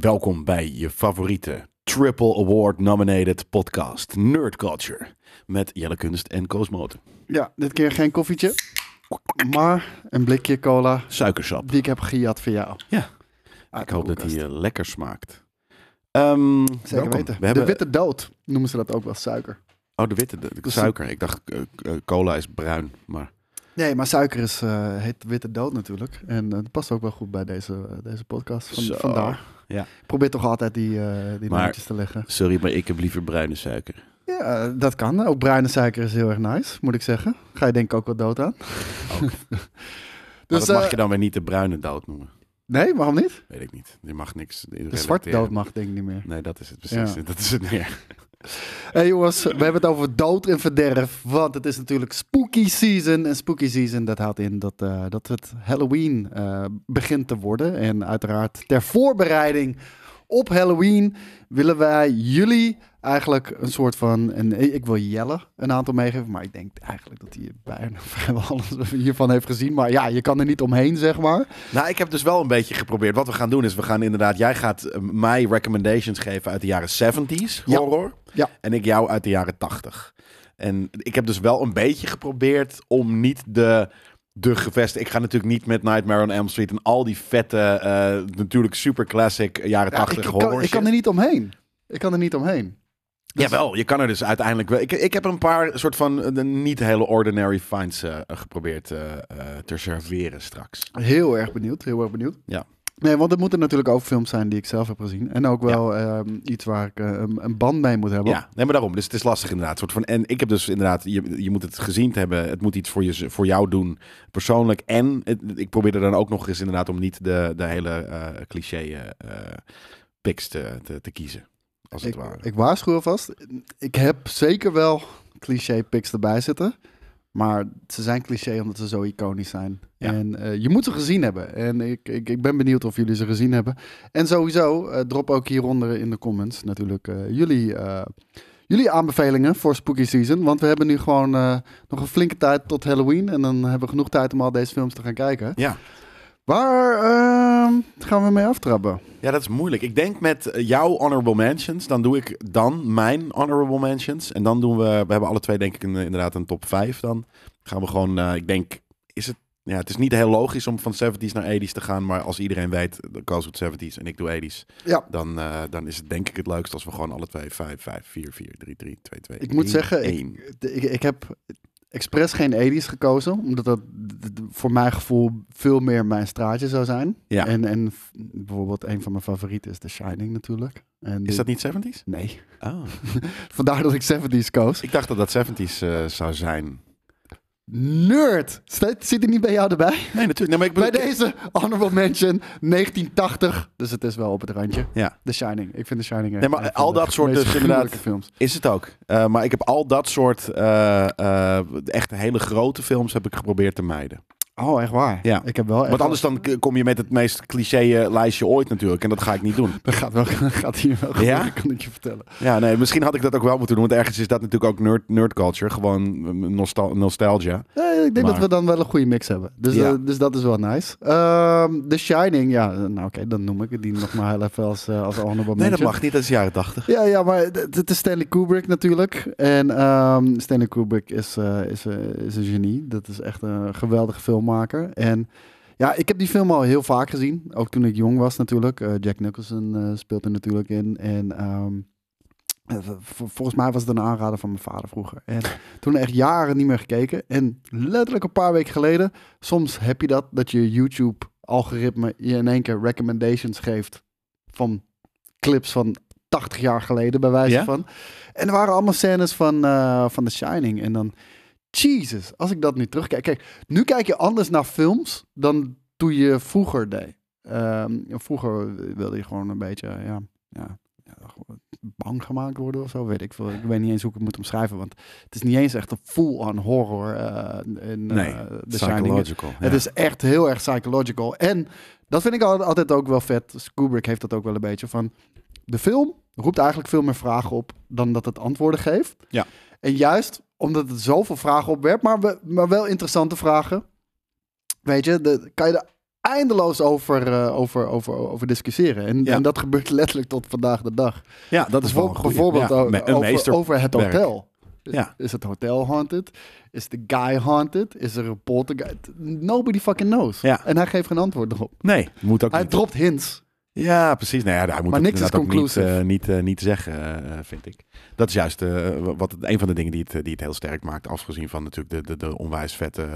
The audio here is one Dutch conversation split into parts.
Welkom bij je favoriete Triple Award nominated podcast Nerd Culture met Jelle Kunst en Koos Moten. Ja, dit keer geen koffietje, maar een blikje cola Suikersap. die ik heb gejat voor jou. Ja. Ik hoop dat die eh, lekker smaakt. Ehm, Zeker welkom. weten. We hebben, De witte dood noemen ze dat ook wel suiker. Oh, de witte de, de suiker. Ik dacht eh, eh, cola is bruin, maar Nee, maar suiker is, eh, heet witte dood natuurlijk. En eh, dat past ook wel goed bij deze, deze podcast. Van, Zo. Vandaar. Ja. Ik probeer toch altijd die, eh die Maar- te leggen. sorry, maar ik heb liever bruine suiker. Ja, dat kan. Ook bruine suiker is heel erg nice, moet ik zeggen. Ga je denk ik ook wel dood aan. Ook. Dus, dat mag eh, je dan weer niet de bruine dood noemen. Nee, waarom niet? Weet ik niet. Je mag niks. De zwarte dood mag denk ik niet meer. Nee, dat is het precies. Ja. Dat is het meer. Hey jongens, we hebben het over dood en verderf. Want het is natuurlijk spooky season. En spooky season, dat houdt in dat, eh, dat het Halloween eh, begint te worden. En uiteraard ter voorbereiding op Halloween willen wij jullie eigenlijk een soort van... En ik wil Jelle een aantal meegeven. Maar ik denk eigenlijk dat hij bijna vrijwel alles hiervan heeft gezien. Maar ja, je kan er niet omheen, zeg maar. Nou, ik heb dus wel een beetje geprobeerd. Wat we gaan doen is, we gaan inderdaad... Jij gaat eh, mij recommendations geven uit de jaren 70s Ja. horror. Ja. En ik jou uit de jaren 80. En ik heb dus wel een beetje geprobeerd om niet de... De gevesten. Ik ga natuurlijk niet met Nightmare on Elm Street en al die vette, eh, natuurlijk super classic jaren Ja, 80 ik, ik, horror kan, ik kan er niet omheen. Ik kan er niet omheen. Dus- Jawel, je kan er dus uiteindelijk wel. Ik, ik heb een paar soort van eh, de niet hele ordinary finds eh, geprobeerd eh, te serveren straks. Heel erg benieuwd, heel erg benieuwd. Ja. Nee, want er moeten natuurlijk ook films zijn die ik zelf heb gezien. En ook wel ehm, iets waar ik een, band mee moet hebben. Ja, nee, maar daarom. Dus het is lastig inderdaad. Soort van, en ik heb dus inderdaad, je, je moet het gezien te hebben. Het moet iets voor, je, voor jou doen, persoonlijk. En het- ik probeer er dan ook nog eens inderdaad om niet de, de hele cliché picks te, te, te kiezen. Als het Ik, ware. ik waarschuw alvast. Ik heb zeker wel cliché pics erbij zitten. Maar ze zijn cliché omdat ze zo iconisch zijn. Ja. En eh, je moet ze gezien hebben. En ik, ik, ik ben benieuwd of jullie ze gezien hebben. En sowieso, eh, drop ook hieronder in de comments natuurlijk eh, jullie, jullie aanbevelingen voor Spooky Season. Want we hebben nu gewoon nog een flinke tijd tot Halloween. En dan hebben we genoeg tijd om al deze films te gaan kijken. ja. Waar gaan we mee aftrappen? ja, dat is moeilijk. Ik denk met eh, jouw honorable mentions, dan doe ik dan mijn honorable mentions. En dan doen we, we hebben alle twee denk ik een, inderdaad een top 5 dan. Gaan we gewoon, eh, ik denk, is het, ja, het is niet heel logisch om van 70s naar 80s te gaan. Maar als iedereen weet, Koos doet 70s en ik doe 80s. Ja. Dan, eh, dan is het denk ik het leukst als we gewoon alle twee 5, 5, 4, 4, 3, 3, 2, 2, Ik moet zeggen, ik, ik, ik heb expres geen 80s gekozen, omdat dat voor mijn gevoel veel meer mijn straatje zou zijn. Ja. En, en bijvoorbeeld een van mijn favorieten is The Shining natuurlijk. En Is dat niet 70s? Nee. Oh. Vandaar dat ik 70s koos. Ik dacht dat dat 70s eh, zou zijn. Nerd! Zit hij niet bij jou erbij? Nee, natuurlijk. Nee, maar ik Bij deze honorable mention 1980. Dus het is wel op het randje. Ja. The Shining. Ik vind The Shining Nee, maar al dat soort dus inderdaad- films. Is het ook. Eh, maar ik heb al dat soort eh, echt hele grote films heb ik geprobeerd te mijden. Oh, echt waar? Ja. Ik heb wel echt Want anders dan k- kom je met het meest cliché eh, lijstje ooit natuurlijk. En dat ga ik niet doen. Dat gaat, wel, gaat hier wel goed, Ja? kan ik je vertellen. Ja, nee, misschien had ik dat ook wel moeten doen. Want ergens is dat natuurlijk ook nerd, nerd culture. Gewoon eh, nostal nostalgia. Ik denk Maar- dat we dan wel een goede mix hebben. Dus, Ja. eh, dus dat is wel nice. Ehm The Shining, ja, nou oké, dan noem ik het die nog maar heel even als, eh, als honorable Nee, dat mag niet. Dat is jaren 80. Ja, ja, maar het het is Stanley Kubrick natuurlijk. En ehm, Stanley Kubrick is, eh, is, eh, is een genie. Dat is echt een geweldige filmmaker. En ja, ik heb die film al heel vaak gezien. Ook toen ik jong was natuurlijk. Eh, Jack Nicholson eh, speelt er natuurlijk in. En ehm, eh, volgens mij was het een aanrader van mijn vader vroeger. En toen echt jaren niet meer gekeken. En letterlijk een paar weken geleden. Soms heb je dat, dat je YouTube-algoritme je in één keer recommendations geeft van clips van 80 jaar geleden, bij wijze Ja? van. En er waren allemaal scènes van, eh, van The Shining. En dan, Jesus, als ik dat nu terugkijk. Kijk, nu kijk je anders naar films dan toen je vroeger deed. Ehm, vroeger wilde je gewoon een beetje, ja, ja, bang gemaakt worden of zo, weet ik veel. Ik weet niet eens hoe ik het moet omschrijven, want het is niet eens echt een full-on horror eh in eh, Nee, The psychological. Het is echt heel erg psychological. En dat vind ik al- altijd ook wel vet. Kubrick heeft dat ook wel een beetje van. De film roept eigenlijk veel meer vragen op dan dat het antwoorden geeft. Ja. En juist omdat het zoveel vragen opwerpt, maar, we- maar wel interessante vragen. Weet je, de, kan je de eindeloos over, eh, over, over, over discussiëren. En, Ja. en dat gebeurt letterlijk tot vandaag de dag. Ja, dat is wel een Bijvoorbeeld, goeie. Ja, over, het hotel. Ja. Is het hotel haunted? Is de guy haunted? Is er een poltergeist? Nobody fucking knows. Ja. En hij geeft geen antwoord erop. Nee, moet ook Hij niet. dropt hints. Ja, precies. Nou ja, hij moet Maar niks is niet, eh, niet, eh, niet zeggen, eh, vind ik. Dat is juist wat, een van de dingen die het, die het heel sterk maakt. Afgezien van natuurlijk de, de, de onwijs vette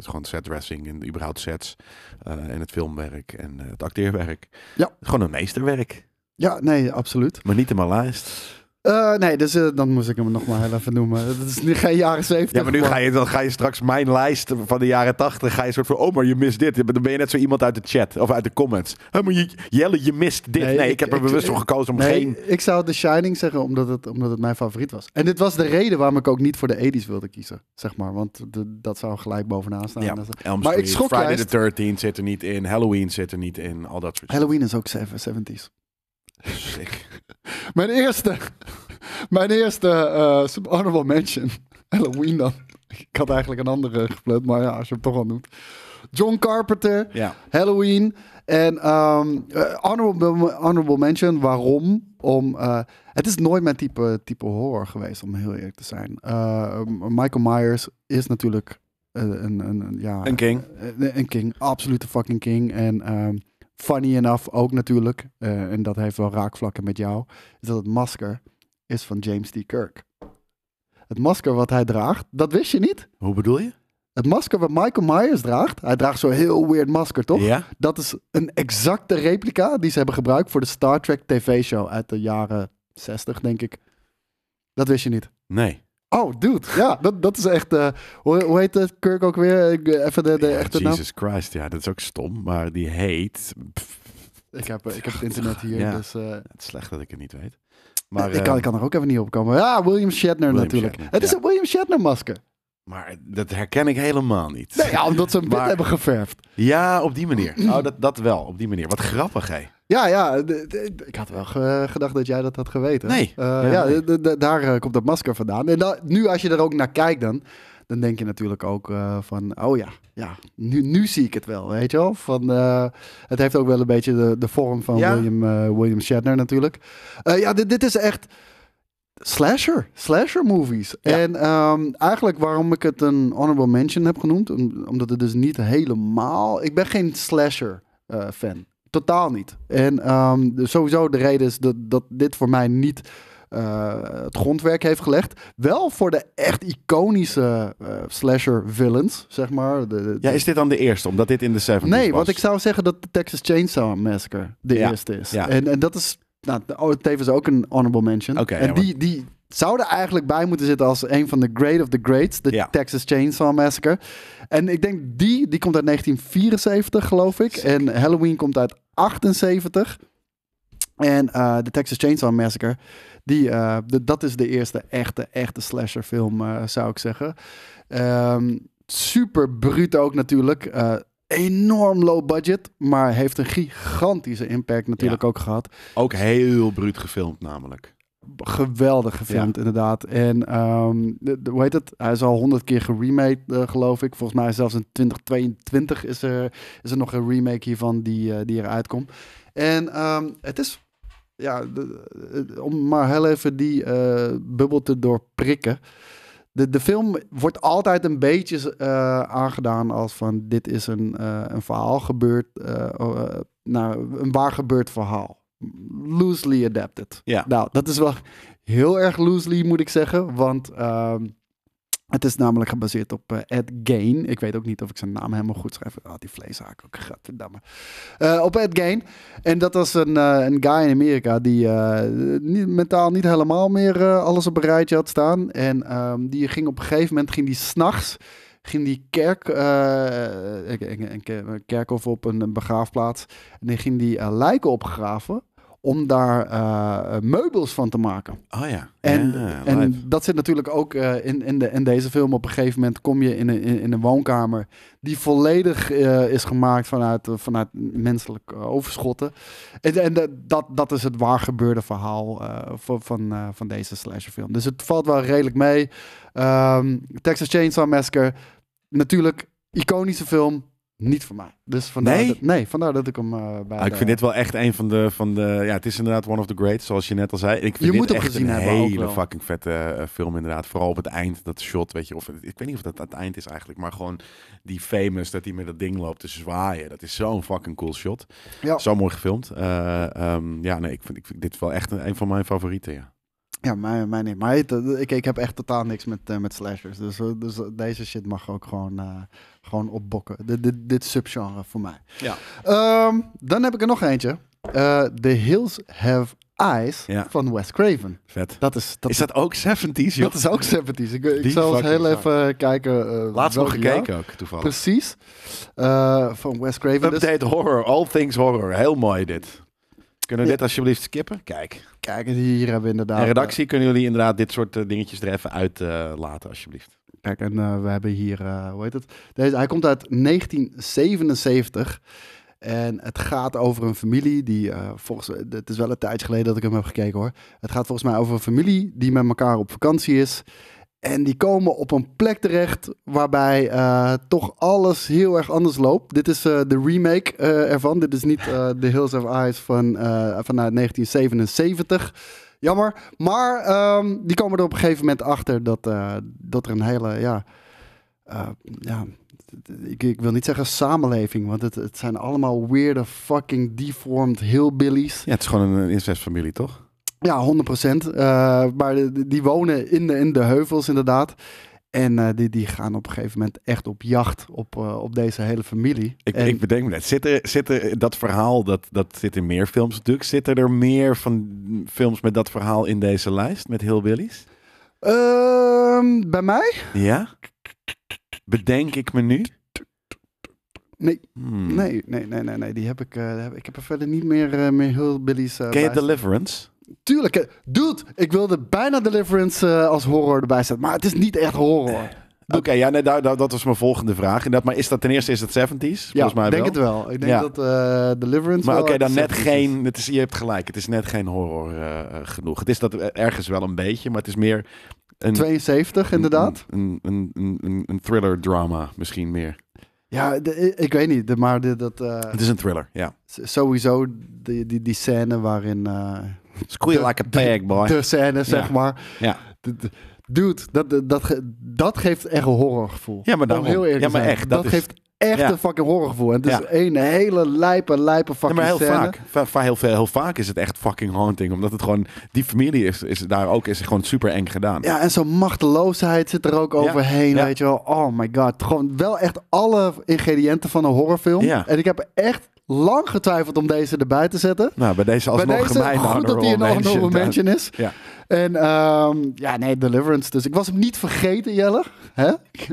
gewoon set dressing en überhaupt sets. en het filmwerk en het acteerwerk. Ja. Gewoon een meesterwerk. Ja, nee, absoluut. Maar niet in mijn lijst. Eh, nee, dus eh, dan moest ik hem nog maar heel even noemen. Het is nu geen jaren zeventig. Ja, maar nu ga je, dan ga je straks mijn lijst van de jaren tachtig. Ga je soort van, oh, maar je mist dit. Dan ben je net zo iemand uit de chat of uit de comments. Oh, maar je, Jelle, je mist dit. Nee, Nee, ik, ik- heb er ik- bewust voor gekozen om Nee, geen... ik zou The Shining zeggen omdat het, omdat het mijn favoriet was. En dit was de reden waarom ik ook niet voor de 80s wilde kiezen, zeg maar. Want de- dat zou gelijk bovenaan staan. Ja, Dat Elm Maar ik Friday the 13th zit er niet in. Halloween zit er niet in. Al dat soort Halloween is ook 70s. Sick. Mijn eerste, mijn eerste eh, honorable mention. Halloween dan. Ik had eigenlijk een andere gepland, maar ja, als je hem toch al noemt. John Carpenter, Ja. Halloween. En ehm, eh, honorable, honorable mention, waarom? Om, eh, het is nooit mijn type, type horror geweest, om heel eerlijk te zijn. Eh, Michael Myers is natuurlijk een, een, een, ja, Een king. een, een king, absolute fucking king. En ehm, funny enough ook natuurlijk, eh, en dat heeft wel raakvlakken met jou, is dat het masker is van James T. Kirk. Het masker wat hij draagt, dat wist je niet. Hoe bedoel je? Het masker wat Michael Myers draagt, hij draagt zo'n heel weird masker, toch? Ja? Dat is een exacte replica die ze hebben gebruikt voor de Star Trek TV-show uit de jaren 60, denk ik. Dat wist je niet. Nee. Oh, dude. Ja, dat, dat is echt... eh, hoe, hoe heet het Kirk ook weer? Eh, even de, de Ja, echte naam. Jesus Christ, ja, dat is ook stom. Maar die heet... Pff, Ik heb, ik heb het internet hier, Ja. dus... eh, het is slecht dat ik het niet weet. Maar, ik, kan, eh, ik kan er ook even niet op komen. Ja, William Shatner William natuurlijk. Shatner, het is ja. een William Shatner masker. maar dat herken ik helemaal niet. Nee, ja, omdat ze hem wit hebben geverfd. Ja, op die manier. Oh, dat, dat wel, op die manier. Wat grappig, hè? Ja, ja. ik had wel ge- gedacht dat jij dat had geweten. Nee. Eh, Ja, nee. daar eh, komt dat masker vandaan. En nu als je er ook naar kijkt dan, dan denk je natuurlijk ook eh, van, oh ja, ja nu, nu zie ik het wel, weet je wel. Van, het heeft ook wel een beetje de, de vorm van Ja. William, William Shatner natuurlijk. Ja, dit, dit is echt slasher, slasher movies. Ja. En ehm, eigenlijk waarom ik het een honorable mention heb genoemd, om- omdat het dus niet helemaal... Ik ben geen slasher fan. Totaal niet. En ehm, sowieso de reden is dat, dat dit voor mij niet eh, het grondwerk heeft gelegd. Wel voor de echt iconische eh, slasher villains, zeg maar. De, de- Ja, is dit dan de eerste? Omdat dit in de 70s nee, was? want ik zou zeggen dat de Texas Chainsaw Massacre de Ja, eerste is. ja. En, en dat is nou, oh, tevens ook een honorable mention. En ja, die, die zouden eigenlijk bij moeten zitten als een van de great of the greats. De Ja. Texas Chainsaw Massacre. En ik denk die, die komt uit 1974 geloof ik. En Halloween komt uit 78. En eh, de Texas Chainsaw Massacre, die, eh, de- dat is de eerste echte, echte slasherfilm, eh zou ik zeggen. Ehm, super bruut ook natuurlijk. Enorm low budget, maar heeft een gigantische impact natuurlijk ook gehad. Ook heel bruut gefilmd namelijk. Geweldig gefilmd, inderdaad. En ehm, de, de- hoe heet het? Hij is al honderd keer geremade, eh, geloof ik. Volgens mij zelfs in 2022 is er, is er nog een remake hiervan die, eh, die eruit komt. En ehm, het is, ja, de- om maar heel even die eh, bubbel te doorprikken. De, de film wordt altijd een beetje aangedaan als van dit is een, een verhaal gebeurd, nou, een waar gebeurd verhaal. Loosely adapted. Ja. Nou, dat is wel heel erg loosely, moet ik zeggen. Want ehm, het is namelijk gebaseerd op eh, Ed Gain. Ik weet ook niet of ik zijn naam helemaal goed schrijf. Ah, die vleeshaak ook, gadverdamme. Eh op Ed Gain. En dat was een, eh, een guy in Amerika die niet, mentaal niet helemaal meer alles op een rijtje had staan. En ehm, die ging op een gegeven moment, ging die s'nachts ging die kerk, een, een, kerkhof op een, een begraafplaats. En die ging die lijken opgraven om daar eh, meubels van te maken. Oh ja. En, ja, en dat zit natuurlijk ook eh, in, in, de, in deze film. Op een gegeven moment kom je in een, in, in een woonkamer die volledig eh, is gemaakt vanuit, vanuit menselijke overschotten. En, en dat, dat is het waar gebeurde verhaal van, van, van deze slasherfilm. Dus het valt wel redelijk mee. Ehm, Texas Chainsaw Massacre, natuurlijk iconische film. Niet voor mij. Dus vandaar Nee? Dat, nee, vandaar dat ik hem eh, bij Ah, ik de- vind dit wel echt een van de, van de... Ja, het is inderdaad one of the greats, zoals je net al zei. Ik vind Je dit moet hem echt gezien een hebben ook hele fucking vette eh, film inderdaad. Vooral op het eind, dat shot, weet je. Of, ik weet niet of dat aan het eind is eigenlijk, maar gewoon die famous, dat hij met dat ding loopt te zwaaien. Dat is zo'n fucking cool shot. Ja. Zo mooi gefilmd. Eh, ehm, ja, nee, ik vind, ik vind dit wel echt een, een van mijn favorieten, ja. Ja, mij, mij niet. Maar het, eh, ik, ik heb echt totaal niks met, eh, met slashers. Dus, eh, dus deze shit mag ook gewoon, gewoon opbokken. Dit, dit, dit subgenre voor mij. Ja. Ehm, dan heb ik er nog eentje. The Hills Have Eyes Ja. van Wes Craven. Vet. Dat is, dat, is dat ook 70s, joh? dat is ook 70s. Ik, zal eens heel even kijken. Laatst nog gekeken ook, toevallig. Precies. Van Wes Craven. Dus, Update horror, all things horror. Heel mooi dit. Kunnen we dit alsjeblieft skippen? Kijk. kijk, hier hebben we inderdaad... En redactie, kunnen jullie inderdaad dit soort eh, dingetjes er even uit eh, laten, alsjeblieft. Kijk, en eh, we hebben hier, eh, hoe heet het? Deze, hij komt uit 1977. En het gaat over een familie die, eh, volgens het is wel een tijdje geleden dat ik hem heb gekeken hoor. Het gaat volgens mij over een familie die met elkaar op vakantie is. En die komen op een plek terecht waarbij eh, toch alles heel erg anders loopt. Dit is eh, de remake eh, ervan. Dit is niet The Hills of Eyes van, vanuit 1977. Jammer. Maar ehm, die komen er op een gegeven moment achter dat, dat er een hele, ja, ja ik, ik wil niet zeggen samenleving, want het, het zijn allemaal weirde fucking deformed hillbillies. Ja, het is gewoon een incestfamilie, toch? Ja, 100%. Eh maar die wonen in de, in de heuvels inderdaad. En eh, die, die gaan op een gegeven moment echt op jacht op, eh, op deze hele familie. Ik, en, ik bedenk me net, zit er, zit er dat verhaal, dat, dat zit in meer films natuurlijk. Zitten er meer van films met dat verhaal in deze lijst, met Hillbillies? Ehm, bij mij? Ja? Bedenk ik me nu? Nee. Hmm. Nee, nee, nee, nee, nee. Die heb ik, heb- ik heb er verder niet meer, meer hillbillies Ken je. Deliverance? Tuurlijk. eh, Dude, ik wilde bijna Deliverance eh, als horror erbij zetten. Maar het is niet echt horror. Oké, ja, nee, daar- dat was mijn volgende vraag. Inderdaad, maar is dat ten eerste is het 70s? Ja, mij ik denk wel. het wel. Ik denk Ja. dat eh, Deliverance Maar oké, dan net 70s is. geen. Het is, je hebt gelijk, het is net geen horror genoeg. Het is dat ergens wel een beetje, maar het is meer een. 72 inderdaad. Een, een, een, een, thriller drama, misschien meer. Ja, de- ik weet niet. de- Maar de- dat, Het is een thriller, ja. sowieso die, die, die scène waarin... Squeal like a pig, boy. de scène, zeg Ja. maar. Ja. De- de- Dude, dat, dat, dat, ge- dat geeft echt een horrorgevoel. Ja, maar Om daarom. heel eerlijk Ja, maar zijn. echt, Dat, dat is- geeft echt Ja. een fucking horrorgevoel. En het is Ja. een hele lijpe, lijpe Ja, fucking maar heel scène. vaak, va- va- heel, heel vaak is het echt fucking haunting. Omdat het gewoon, die familie is, is daar ook is gewoon super eng gedaan. Ja, en zo'n machteloosheid zit er ook overheen, ja. weet je wel. Oh my god. Gewoon wel echt alle ingrediënten van een horrorfilm. Ja. En ik heb echt lang getwijfeld om deze erbij te zetten. Nou, bij deze alsnog Bij deze, gemeen goed dat hij een honorable mention is. Ja. En ehm, ja, nee, Deliverance. Dus ik was hem niet vergeten, Jelle. Hè?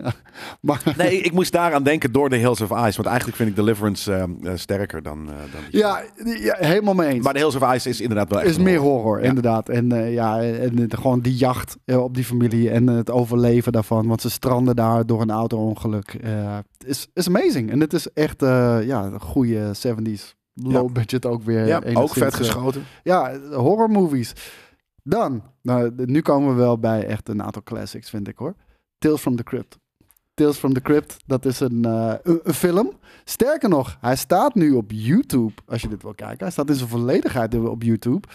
maar Nee, ik moest daaraan denken door The Hills of Ice. Want eigenlijk vind ik Deliverance eh, eh, sterker dan, eh, dan ja, ja, helemaal mee eens. Maar The Hills of Ice is inderdaad wel echt is meer horror. horror, Ja. inderdaad. En uh, ja, en gewoon die jacht op die familie en het overleven daarvan. Want ze stranden daar door een auto-ongeluk. Is, is amazing. En het is echt ja, een goede 70s. Low budget ook weer. Ja, ook vet geschoten. ja, horror movies. Dan, nou, nu komen we wel bij echt een aantal classics, vind ik hoor. Tales from the Crypt. Tales from the Crypt, dat is een, uh, een, een film. Sterker nog, hij staat nu op YouTube, als je dit wil kijken. Hij staat in zijn volledigheid op YouTube.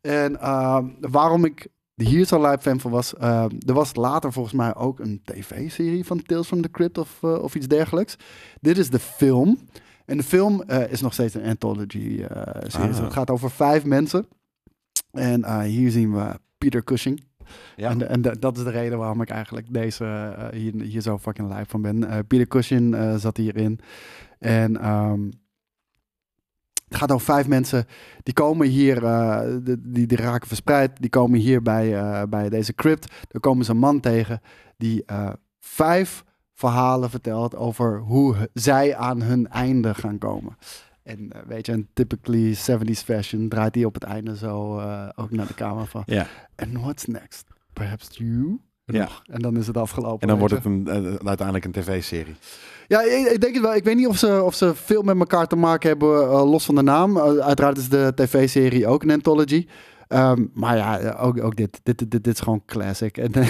En uh, waarom ik hier zo live fan van was, uh, er was later volgens mij ook een tv-serie van Tales from the Crypt of, uh, of iets dergelijks. Dit is de film. En de film is nog steeds een anthology-serie. Ah. Het gaat over vijf mensen. En uh, hier zien we Peter Cushing. Ja. En, en dat is de reden waarom ik eigenlijk deze uh, hier, hier zo fucking live van ben. Uh, Peter Cushing zat hierin. En um, het gaat over vijf mensen. Die komen hier, die, die, die, raken verspreid. Die komen hier bij, bij deze crypt. Daar komen ze een man tegen die vijf verhalen vertelt over hoe zij aan hun einde gaan komen. En uh, weet je, een typically 70s fashion draait hij op het einde zo uh, ook naar de camera van. Ja. En what's next? Perhaps you? Ja. En dan is het afgelopen. En dan wordt het een, uh, uiteindelijk een tv-serie. Ja, ik, ik, denk het wel. Ik weet niet of ze, of ze veel met elkaar te maken hebben, uh, los van de naam. Uiteraard is de tv-serie ook een anthology. Um, maar ja, ook, ook dit. Dit, dit. dit is gewoon classic. En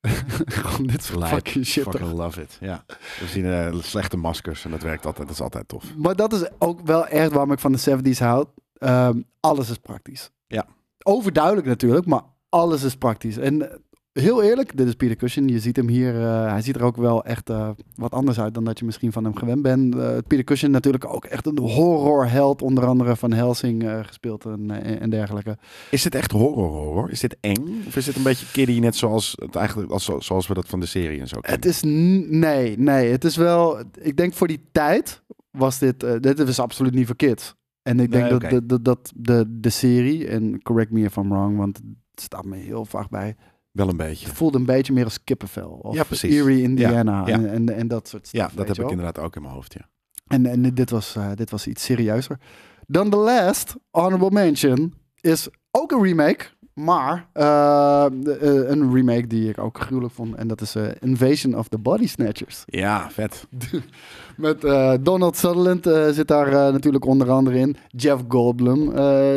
Gewoon dit soort Lijp. fucking shit. Fucking love it. Ja. We zien eh, slechte maskers en dat werkt altijd. Dat is altijd tof. Maar dat is ook wel echt waarom ik van de 70s houd. Ehm, alles is praktisch. Ja. Overduidelijk natuurlijk, maar alles is praktisch. En eh, heel eerlijk, dit is Peter Cushing. Je ziet hem hier, eh, hij ziet er ook wel echt eh, wat anders uit dan dat je misschien van hem gewend bent. Eh, Peter Cushing natuurlijk ook echt een horrorheld, onder andere van Helsing gespeeld en, en dergelijke. Is dit echt horror horror? Is dit eng? Of is dit een beetje kiddie net zoals, het eigenlijk, als, zoals we dat van de serie en zo kennen? Het is, nee, nee, het is wel, ik denk voor die tijd was dit, dit was absoluut niet voor kids. En ik denk Nee, dat, de- dat de, de serie, en correct me if I'm wrong, want het staat me heel vaak bij, Wel een beetje. het voelde een beetje meer als kippenvel. Of Ja, precies. Erie, Indiana Ja, ja. En, en, en dat soort stuff, Ja, dat heb ik inderdaad ook in mijn hoofd, ja. En, en dit, was, eh, dit was iets serieuzer. Dan de last honorable mention is ook een remake. Maar eh, een remake die ik ook gruwelijk vond. En dat is Invasion of the Body Snatchers. Ja, vet. Met eh, Donald Sutherland eh, zit daar eh, natuurlijk onder andere in. Jeff Goldblum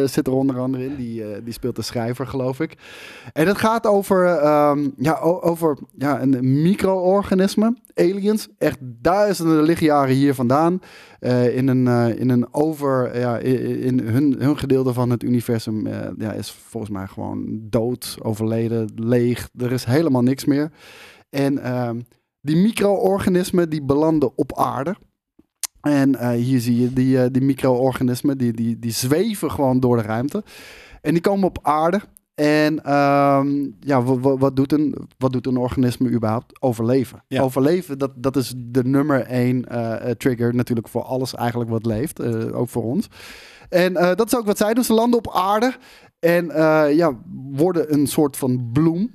zit er onder andere in. Die, die speelt de schrijver, geloof ik. En het gaat over, ehm, ja, over ja, een micro-organisme. Aliens. Echt duizenden lichtjaren hier vandaan. In, een, in een over... Ja, in, hun, hun gedeelte van het universum ja, is volgens mij gewoon dood, overleden, leeg. Er is helemaal niks meer. En... die micro-organismen die belanden op aarde. En eh, hier zie je die, eh, die micro-organismen, die, die, die zweven gewoon door de ruimte. En die komen op aarde. En ehm, ja, wa- wa- wat, doet een, wat doet een organisme überhaupt? Overleven. Ja. Overleven, dat, dat is de nummer één eh, trigger natuurlijk voor alles eigenlijk wat leeft. ook voor ons. En dat is ook wat zij doen. Ze landen op aarde en ja, worden een soort van bloem.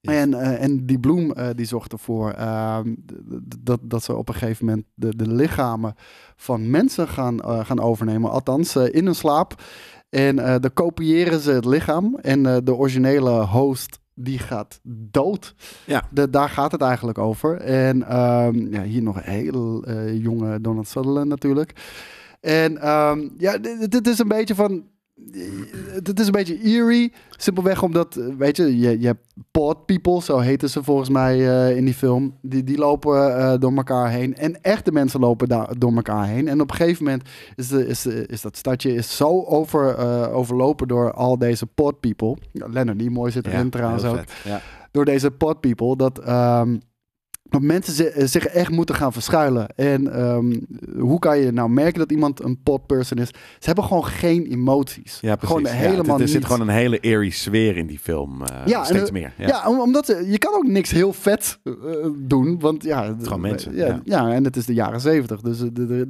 En, eh, en die bloem eh, die zorgt ervoor ehm, dat, dat ze op een gegeven moment de, de lichamen van mensen gaan, eh, gaan overnemen. Althans, in hun slaap. En dan kopiëren ze het lichaam. En de originele host die gaat dood. Ja. De, daar gaat het eigenlijk over. En ehm, ja, hier nog een heel jonge Donald Sutherland natuurlijk. En ehm, ja, dit, dit is een beetje van... Het is een beetje eerie. Simpelweg omdat, eh, weet je, je, je hebt pod people, zo heten ze volgens mij eh, in die film. Die, die lopen eh, door elkaar heen. En echte mensen lopen daar door elkaar heen. En op een gegeven moment is, de, is, is dat stadje is zo over, eh, overlopen door al deze pod people. Ja, Leonard Nimoy zit erin trouwens heel ook. Ja. door deze pod people dat, ehm, dat mensen zi- zich echt moeten gaan verschuilen. En ehm, hoe kan je nou merken dat iemand een pod person is? Ze hebben gewoon geen emoties. Ja, precies. Gewoon Ja, helemaal er, er zit gewoon een hele eerie sfeer in die film. eh, Ja, en steeds de- meer. Ja. Ja, om- omdat ze, je kan ook niks heel vet eh, doen, want ja, het gewoon mensen, Ja, ja. ja. en het is de jaren zeventig, dus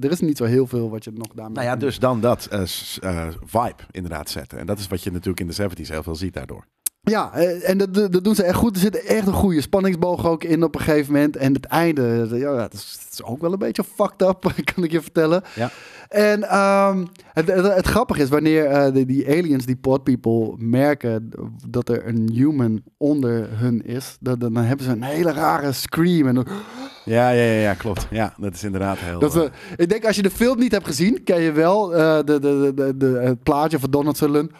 er- is niet zo heel veel wat je nog daarmee. Nou ja, dus dan dat eh, eh, vibe inderdaad zetten. En dat is wat je natuurlijk in de 70s heel veel ziet daardoor. Ja, eh, en dat, dat doen ze echt goed. Er zit echt een goede spanningsboog ook in op een gegeven moment. En het einde, eh, ja, dat is, dat is ook wel een beetje fucked up, kan ik je vertellen. Ja. En ehm, het, het, het grappige is, wanneer eh, die aliens, die pod people, merken dat er een human onder hun is, dat, dan hebben ze een hele rare scream. En dan- Ja, ja, ja, ja, klopt. Ja, dat is inderdaad heel... dat ik denk, als je de film niet hebt gezien, ken je wel de, de, de, het plaatje van Donald Sutherland.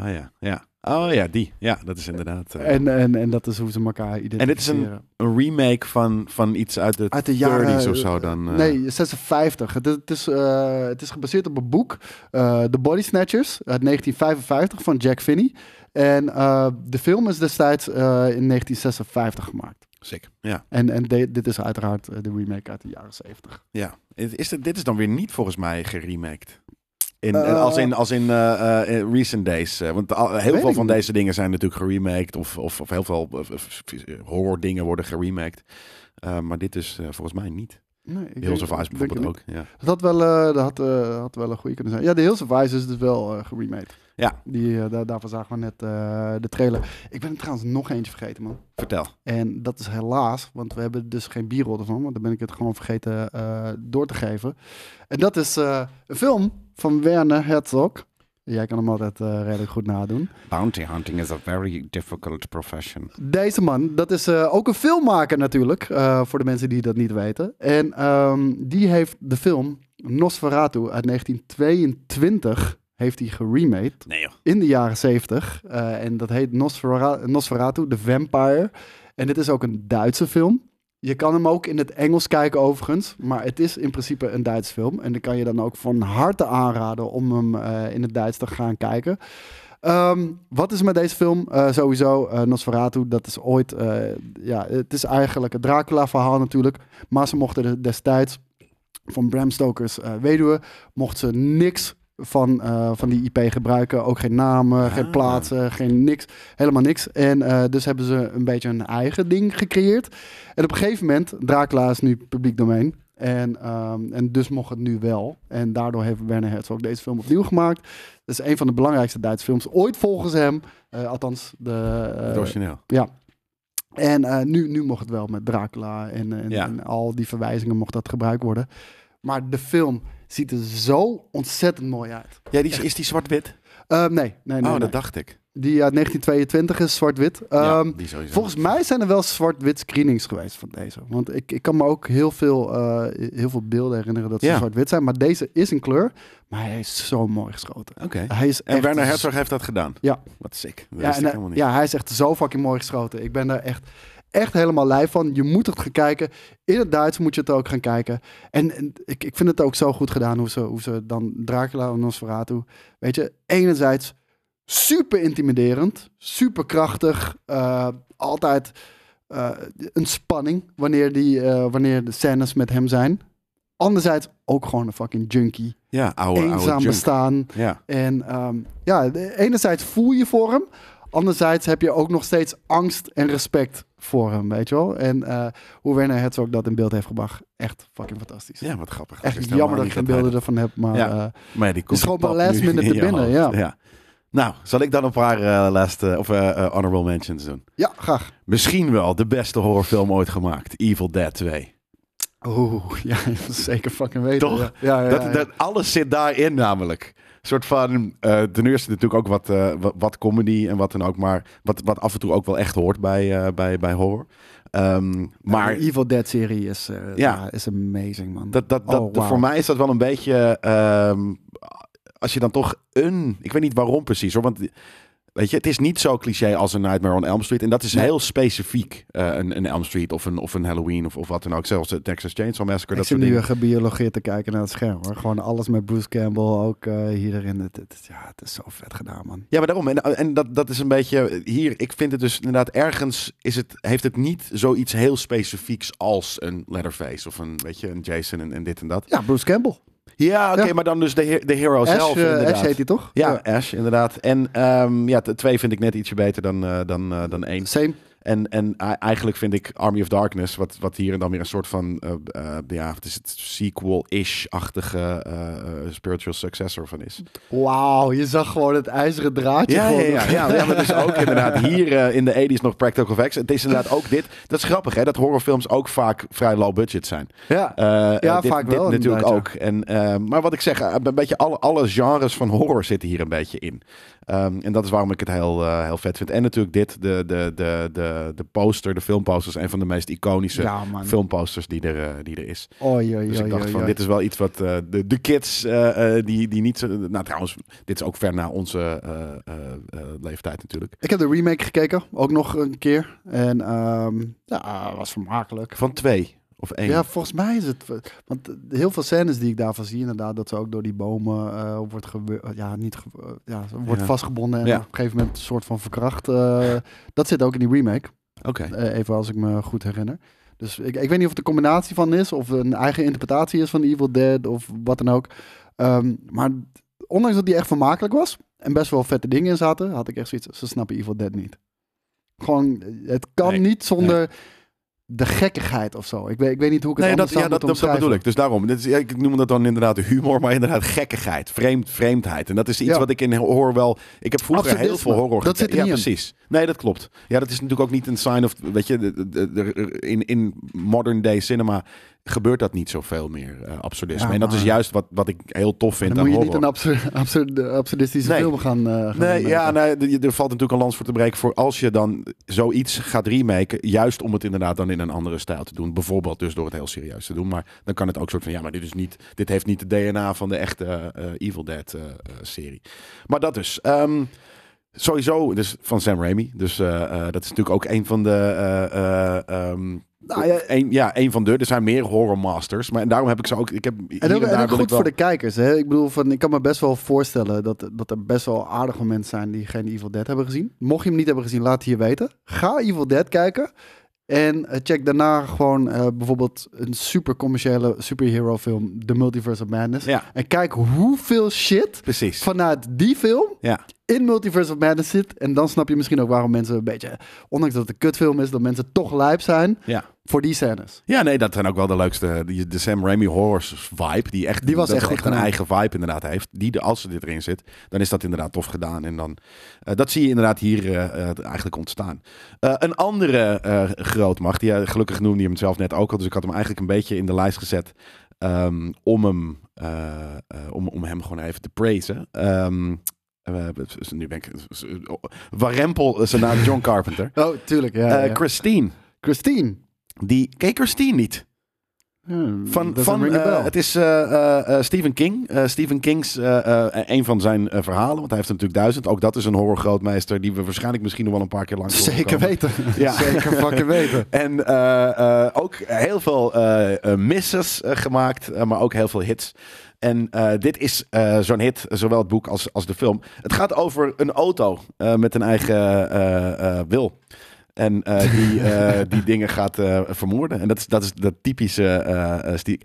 oh ja, ja. Oh ja, die. Ja, dat is inderdaad... eh, En, en, en dat is hoe ze elkaar identificeren. En dit is een, een remake van, van iets uit de, Uit de 30s jaren... of zo dan. eh. Nee, 56. Het, het, is, eh, het is gebaseerd op een boek. The Body Snatchers uit 1955 van Jack Finney. En de film is destijds in 1956 gemaakt. Sick. Ja, En, en de- dit is uiteraard de remake uit de jaren 70. ja. Is is dit, dit is dan weer niet volgens mij geremaked. In, Eh, als in, als in eh, eh, in recent days. eh, want heel veel van niet. deze dingen zijn natuurlijk geremaked. Of, of, of heel veel eh, horror dingen worden geremaked. Eh, maar dit is eh, volgens mij niet. Nee, ik Hills of Ice bijvoorbeeld ook. Ja. Dat had wel, eh, dat had, eh, had wel een goede kunnen zijn. Ja, de Hills of Ice is dus wel eh geremade. Ja. Die, eh, daar, daarvan zagen we net eh, de trailer. Ik ben er trouwens nog eentje vergeten, man. Vertel. En dat is helaas, want we hebben dus geen bierrol ervan. Want dan ben ik het gewoon vergeten eh, door te geven. En dat is een film van Werner Herzog. Jij kan hem altijd redelijk goed nadoen. Bounty hunting is a very difficult profession. Deze man, dat is ook een filmmaker natuurlijk. voor de mensen die dat niet weten. En ehm, die heeft de film Nosferatu uit 1922 heeft hij geremade Nee joh. in de jaren 70. Eh, en dat heet Nosfera Nosferatu, The Vampire. En dit is ook een Duitse film. Je kan hem ook in het Engels kijken overigens. Maar het is in principe een Duitse film. En dan kan je dan ook van harte aanraden om hem eh, in het Duits te gaan kijken. Ehm, wat is met deze film? Eh, sowieso, eh, Nosferatu, dat is ooit... ja, het is eigenlijk het Dracula-verhaal natuurlijk. Maar ze mochten destijds van Bram Stoker's weduwe... mochten ze niks van, eh, van die IP gebruiken. Ook geen namen, geen Ah. plaatsen, geen niks. Helemaal niks. En eh, dus hebben ze een beetje een eigen ding gecreëerd. En op een gegeven moment, Dracula is nu publiek domein. En, ehm, en dus mocht het nu wel. En daardoor heeft Werner Herzog deze film opnieuw gemaakt. Dat is een van de belangrijkste Duitse films ooit volgens hem. Eh, althans, de, Het origineel. ja. En nu, nu mocht het wel met Dracula en, en, Ja. en al die verwijzingen mocht dat gebruikt worden. Maar de film ziet er zo ontzettend mooi uit. Ja, die, is- is die zwart-wit? Eh, nee, nee, nee. oh, nee. dat dacht ik. Die uit 1922 is zwart-wit. ja, Ehm. Volgens mij zijn er wel zwart-wit screenings geweest van deze. Want ik, ik kan me ook heel veel, eh, heel veel beelden herinneren dat ze Ja. zwart-wit zijn. Maar deze is in kleur. Maar hij is zo mooi geschoten. Oké. Hij is En Werner Herzog heeft dat gedaan? Ja. Wat sick. Dat Ja, en, ik niet. ja, hij is echt zo fucking mooi geschoten. Ik ben daar echt, echt helemaal lijf van. Je moet het gaan kijken. In het Duits moet je het ook gaan kijken. En, en ik, ik vind het ook zo goed gedaan hoe ze, hoe ze dan Dracula en Nosferatu... Weet je, enerzijds super intimiderend, super krachtig. eh, altijd eh, een spanning wanneer, die, eh, wanneer de scènes met hem zijn. Anderzijds ook gewoon een fucking junkie. Ja, oude, Eenzaam bestaan. Ja. En ehm, ja, enerzijds voel je voor hem. Anderzijds heb je ook nog steeds angst en respect voor hem, weet je wel. En eh, hoe Werner Herzog dat in beeld heeft gebracht, echt fucking fantastisch. ja, wat grappig. Echt jammer dat ik geen beelden ervan heb, maar Ja. eh, Maar ja, die komt gewoon op pad bij last nu minute in te binnen, hoofd. ja. Nou, zal ik dan een paar eh laatste, of honorable mentions doen? ja, graag. Misschien wel de beste horrorfilm ooit gemaakt. Evil Dead 2. Oeh, ja, zeker fucking weten. Toch? Ja, ja, ja, dat, ja. dat, alles zit daarin namelijk. Een soort van, eh ten eerste natuurlijk ook wat, eh, wat, wat comedy en wat dan ook, maar wat, wat af en toe ook wel echt hoort bij, eh, bij, bij horror. Ehm, maar de Evil Dead serie is, Ja. is amazing, man. dat, dat, dat, Oh, voor mij is dat wel een beetje, ehm, als je dan toch een, ik weet niet waarom precies hoor, want weet je, het is niet zo cliché als een Nightmare on Elm Street en dat is Nee. heel specifiek, eh, een, een Elm Street of een, of een Halloween of, of wat dan ook, zelfs de Texas Chainsaw Massacre, ik dat zit nu dingen. gebiologeerd te kijken naar het scherm, hoor. Gewoon alles met Bruce Campbell, ook eh, hierin. Het, het, ja, het is zo vet gedaan, man. Ja, maar daarom. En, en dat, dat is een beetje hier. Ik vind het dus inderdaad ergens is het, heeft het niet zoiets heel specifieks als een Leatherface of een, weet je, een Jason en, en dit en dat. Ja, Bruce Campbell. Ja, oké, Ja. maar dan dus de, he- de hero Ash, zelf. inderdaad. Ash heet hij toch? Ja, Ash, inderdaad. En ehm, ja, twee vind ik net ietsje beter dan, eh, dan, eh, dan één. Same. En, en eigenlijk vind ik Army of Darkness, wat, wat hier en dan weer een soort van, eh, eh, ja, het is het sequel-ish-achtige eh, spiritual successor van is. Wauw, je zag gewoon het ijzeren draadje. Ja, ja, ja, ja, ja, maar is ook inderdaad hier in de 80s nog practical effects. Het is inderdaad ook dit. Dat is grappig, hè? Dat horrorfilms ook vaak vrij low budget zijn. Ja. Ja, dit, vaak dit wel, natuurlijk ook. En, maar wat ik zeg, een beetje alle, alle genres van horror zitten hier een beetje in. Ehm, en dat is waarom ik het heel, eh, heel vet vind. En natuurlijk dit, de, de, de, de, de poster, de filmposters, een van de meest iconische Ja, filmposters die er, eh, die er is. Oei, oei, Dus ik dacht oei, van, dit is wel iets wat eh, de, de kids die, die niet zo... Nou trouwens, dit is ook ver na onze leeftijd natuurlijk. Ik heb de remake gekeken, ook nog een keer. En ehm, ja, was vermakelijk. Van twee of één. Ja, volgens mij is het... Want heel veel scènes die ik daarvan zie, inderdaad, dat ze ook door die bomen eh, wordt. Ja, niet ge- ja, wordt Ja. vastgebonden en Ja. op een gegeven moment een soort van verkracht. eh, dat zit ook in die remake. Oké. Eh, even als ik me goed herinner. Dus ik, ik weet niet of het een combinatie van is, of een eigen interpretatie is van Evil Dead, of wat dan ook. Ehm, maar ondanks dat die echt vermakelijk was, en best wel vette dingen in zaten, had ik echt zoiets, ze snappen Evil Dead niet. Gewoon, het kan Nee, niet zonder de gekkigheid of zo. Ik weet, ik weet niet hoe ik het Nee, dat, ja, dat, dat, dat bedoel ik. Dus daarom. Dit is, ik noem dat dan inderdaad humor, maar inderdaad gekkigheid. Vreemd, vreemdheid. En dat is iets Ja. wat ik in horror wel... Ik heb vroeger heel veel horror Dat zit er Ja, niet in. precies. Nee, dat klopt. Ja, dat is natuurlijk ook niet een sign of... Weet je, de- de- de- in, in modern day cinema gebeurt dat niet zoveel meer, eh, absurdisme. Ja, en dat is juist wat, wat ik heel tof vind Dan aan moet je horror. niet een absur absurd, absurdistische Nee. film gaan, eh, gaan Nee, ja, nee, er er valt natuurlijk een lans voor te breken voor als je dan zoiets gaat remaken, juist om het inderdaad dan in een andere stijl te doen. Bijvoorbeeld dus door het heel serieus te doen. Maar dan kan het ook soort van, ja, maar dit is niet, dit heeft niet de DNA van de echte eh, Evil Dead serie. Maar dat dus. Ehm, Sowieso, dus van Sam Raimi. Dus dat is natuurlijk ook een van de. ehm, Nou ja, een, ja, een van de. Er zijn meer horror masters. Maar en daarom heb ik ze ook. Ik heb En en daar goed wel- voor de kijkers. Hè? Ik bedoel, van, ik kan me best wel voorstellen dat, dat er best wel aardige mensen zijn die geen Evil Dead hebben gezien. Mocht je hem niet hebben gezien, laat het hier weten. Ga Evil Dead kijken. En eh, check daarna gewoon eh, bijvoorbeeld een super commerciële superhero film, The Multiverse of Madness. Ja, En kijk hoeveel shit precies. vanuit die film Ja. in Multiverse of Madness zit. En dan snap je misschien ook waarom mensen een beetje, ondanks dat het een kutfilm is, dat mensen toch lijp zijn Ja. Voor die scènes. Ja, nee, dat zijn ook wel de leukste. Die, de Sam Raimi horror vibe, die echt, Die was echt goed een eigen vibe inderdaad heeft. Die, als er dit erin zit, dan is dat inderdaad tof gedaan. En dan, eh, dat zie je inderdaad hier eh, eh, eigenlijk ontstaan. Een andere grootmacht, die, gelukkig noemde je hem zelf net ook al. Dus ik had hem eigenlijk een beetje in de lijst gezet ehm, om, hem, om, om hem gewoon even te praisen. Ehm, nu ben ik... Warempel, zijn naam John Carpenter. Oh, tuurlijk. Ja, ja. Christine, Christine. Die... Je Christine niet? Hmm, Van, van eh, het is eh, eh, Stephen King. Stephen King's een van zijn verhalen, want hij heeft er natuurlijk duizend. Ook dat is een horrorgrootmeester die we waarschijnlijk misschien nog wel een paar keer langs Zeker weten. Ja. Zeker fucking weten. En ook heel veel misses gemaakt, maar ook heel veel hits. En dit is zo'n hit, zowel het boek als, als de film. Het gaat over een auto met een eigen wil. En eh, die, eh, die dingen gaat eh, vermoorden. En dat is, dat is dat typische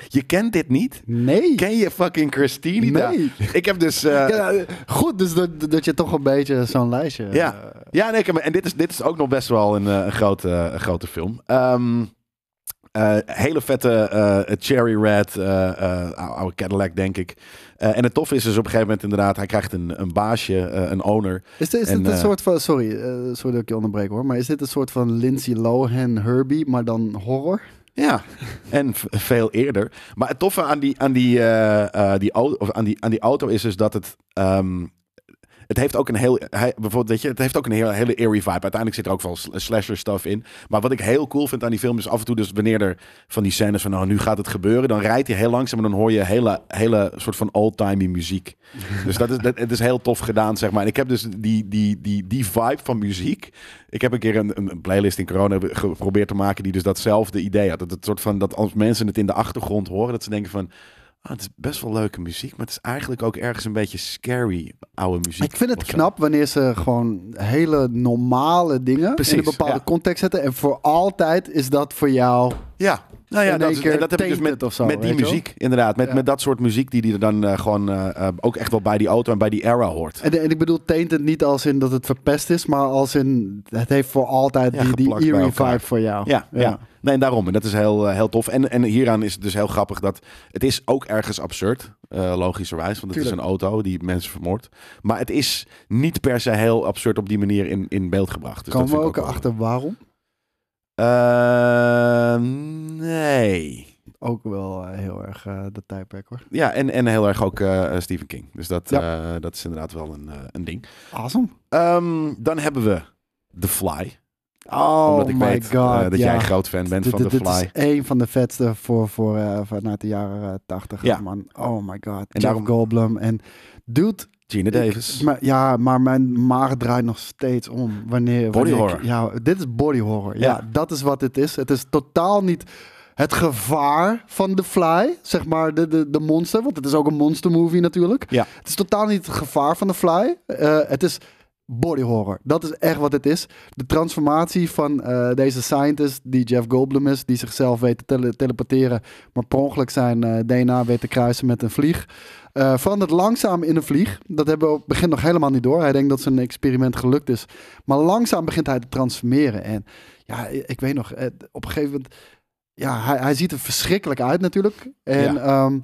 Je kent dit niet? Nee. Ken je fucking Christine? Nee. Ik heb dus... Ja, goed, dus dat, dat je toch een beetje zo'n lijstje... Ja. Ja, nee, en dit is, dit is ook nog best wel een, een, grote, een grote film. Ehm, eh, hele vette cherry red, oude Cadillac, denk ik. Eh, en het tof is dus op een gegeven moment inderdaad, hij krijgt een, een baasje, eh, een owner. Is dit, is En, dit een eh, soort van... Sorry, sorry dat ik je onderbreek hoor. Maar is dit een soort van Lindsay Lohan, Herbie, maar dan horror? Ja, en veel eerder. Maar het toffe aan die, aan die, die, auto, of aan die, aan die auto is dus dat het... ehm, het heeft ook een heel, hij, bijvoorbeeld, weet je, het heeft ook een heel, hele eerie vibe. Uiteindelijk zit er ook wel sl- slasher stuff in. Maar wat ik heel cool vind aan die film is af en toe dus wanneer er van die scènes van, nou, nu gaat het gebeuren, dan rijdt hij heel langzaam en dan hoor je hele, hele soort van old-timey muziek. dus dat is, dat, het is heel tof gedaan, zeg maar. En ik heb dus die, die, die, die vibe van muziek. Ik heb een keer een, een playlist in corona geprobeerd te maken die dus datzelfde idee had. Dat het soort van dat als mensen het in de achtergrond horen, dat ze denken van. Ah, het is best wel leuke muziek, maar het is eigenlijk ook ergens een beetje scary oude muziek. Ik vind het knap wanneer ze gewoon hele normale dingen in een bepaalde ja. context zetten. En voor altijd is dat voor jou... Ja, nou ja, dat, is- en dat heb ik dus met, zo, met die muziek, inderdaad. Met, Ja. met dat soort muziek die die er dan eh, gewoon eh, eh, ook echt wel bij die auto en bij die era hoort. En, en ik bedoel tainted niet als in dat het verpest is, maar als in het heeft voor altijd Ja, die, die eerie vibe voor jou. Ja, ja. Nee, daarom. En dat is heel, heel tof. En, en hieraan is het dus heel grappig dat het is ook ergens absurd, eh logischerwijs. Want het is een auto die mensen vermoordt. Maar het is niet per se heel absurd op die manier in, in beeld gebracht. Dus Komen we ook achter waarom? Eh, nee. Ook wel eh, heel erg eh de tijdperk hoor. Ja, en, en heel erg ook eh, Stephen King. Dus dat, Ja. dat is inderdaad wel een, een ding. Awesome. Ehm, dan hebben we The Fly. Oh omdat ik my weet god. dat ja. jij een groot fan bent van The dit- dit Fly. is een van de vetste voor, voor, vanuit de jaren 80. Ja. Man. Oh my god. En Jeff daarom- Goldblum. En dude, Gina Davis. Ik- maar, ja, maar mijn maag draait nog steeds om. Wanneer, Body wanneer ik- horror. ja, dit is body horror. Ja. Ja. dat is wat het is. Het is totaal niet het gevaar van The Fly, zeg maar, de, de, de monster. Want het is ook een monster movie natuurlijk. Ja. Het is totaal niet het gevaar van The Fly. Eh, het is body horror. Dat is echt wat het is. De transformatie van eh, deze scientist, die Jeff Goldblum is, die zichzelf weet te tele- teleporteren, maar per ongeluk zijn eh, DNA weet te kruisen met een vlieg. Eh verandert langzaam in een vlieg. Dat hebben we op het begin nog helemaal niet door. Hij denkt dat zijn experiment gelukt is. Maar langzaam begint hij te transformeren. En ja, ik weet nog, eh, op een gegeven moment... Ja, hij, hij ziet er verschrikkelijk uit natuurlijk. En, Ja. ehm,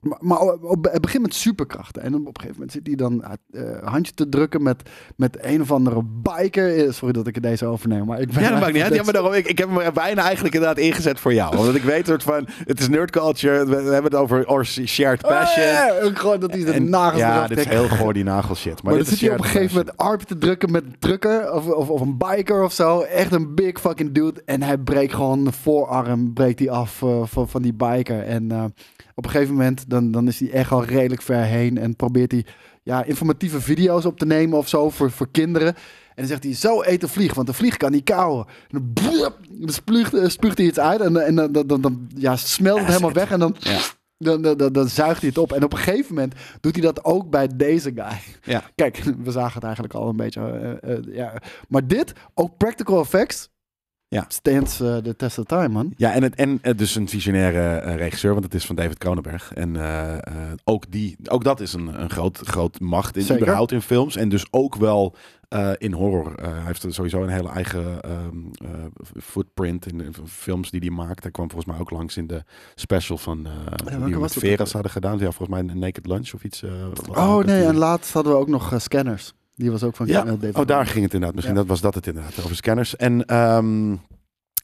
maar, maar op, het begint met superkrachten. En op een gegeven moment zit hij dan uh, handje te drukken met, met een of andere biker. Eh, Sorry dat ik het deze overneem, maar ik ben... Ja, dat maakt niet uit. Ja, echt- maar daarom, ik, ik heb hem bijna eigenlijk inderdaad ingezet voor jou. Omdat ik weet soort van, het is nerd culture. We, we hebben het over our shared Oh, passion. ja, ja, gewoon dat hij de En- nagels ja, dit is heel goor, die nagelshit. Maar, Maar, dan zit hij op een gegeven moment arm te drukken met een trucker of, of, of een biker of zo. Echt een big fucking dude. En hij breekt gewoon de voorarm breekt hij af eh, van, van die biker. En op een gegeven moment dan, dan is hij echt al redelijk ver heen. En probeert hij ja, informatieve video's op te nemen of zo voor, voor kinderen. En dan zegt hij, zo eet een vlieg, want een vlieg kan niet kauwen. En dan, spuugt, eh, spuugt hij iets uit en, en dan, dan, dan, dan ja, smelt het helemaal weg en dan, Ja. dan, dan, dan, dan zuigt hij het op. En op een gegeven moment doet hij dat ook bij deze guy. Ja. Kijk, we zagen het eigenlijk al een beetje. eh, eh, ja. Maar dit, ook practical effects, Ja. stands eh, the test of time, man. Ja, en, het, en eh, dus een visionaire eh, regisseur, want het is van David Cronenberg. En ook, die, ook dat is een, een groot, groot macht in, Zeker. überhaupt in films. En dus ook wel in horror. Hij heeft sowieso een hele eigen ehm, eh, footprint in de films die hij maakt. Hij kwam volgens mij ook langs in de special van welke die we? Veras hadden gedaan. Ja, volgens mij een Naked Lunch of iets. Oh nee, en laatst hadden we ook nog scanners. Die was ook van Ja. eh, Oh, daar ging het inderdaad. Misschien Ja. dat was dat het inderdaad, over scanners. En ehm,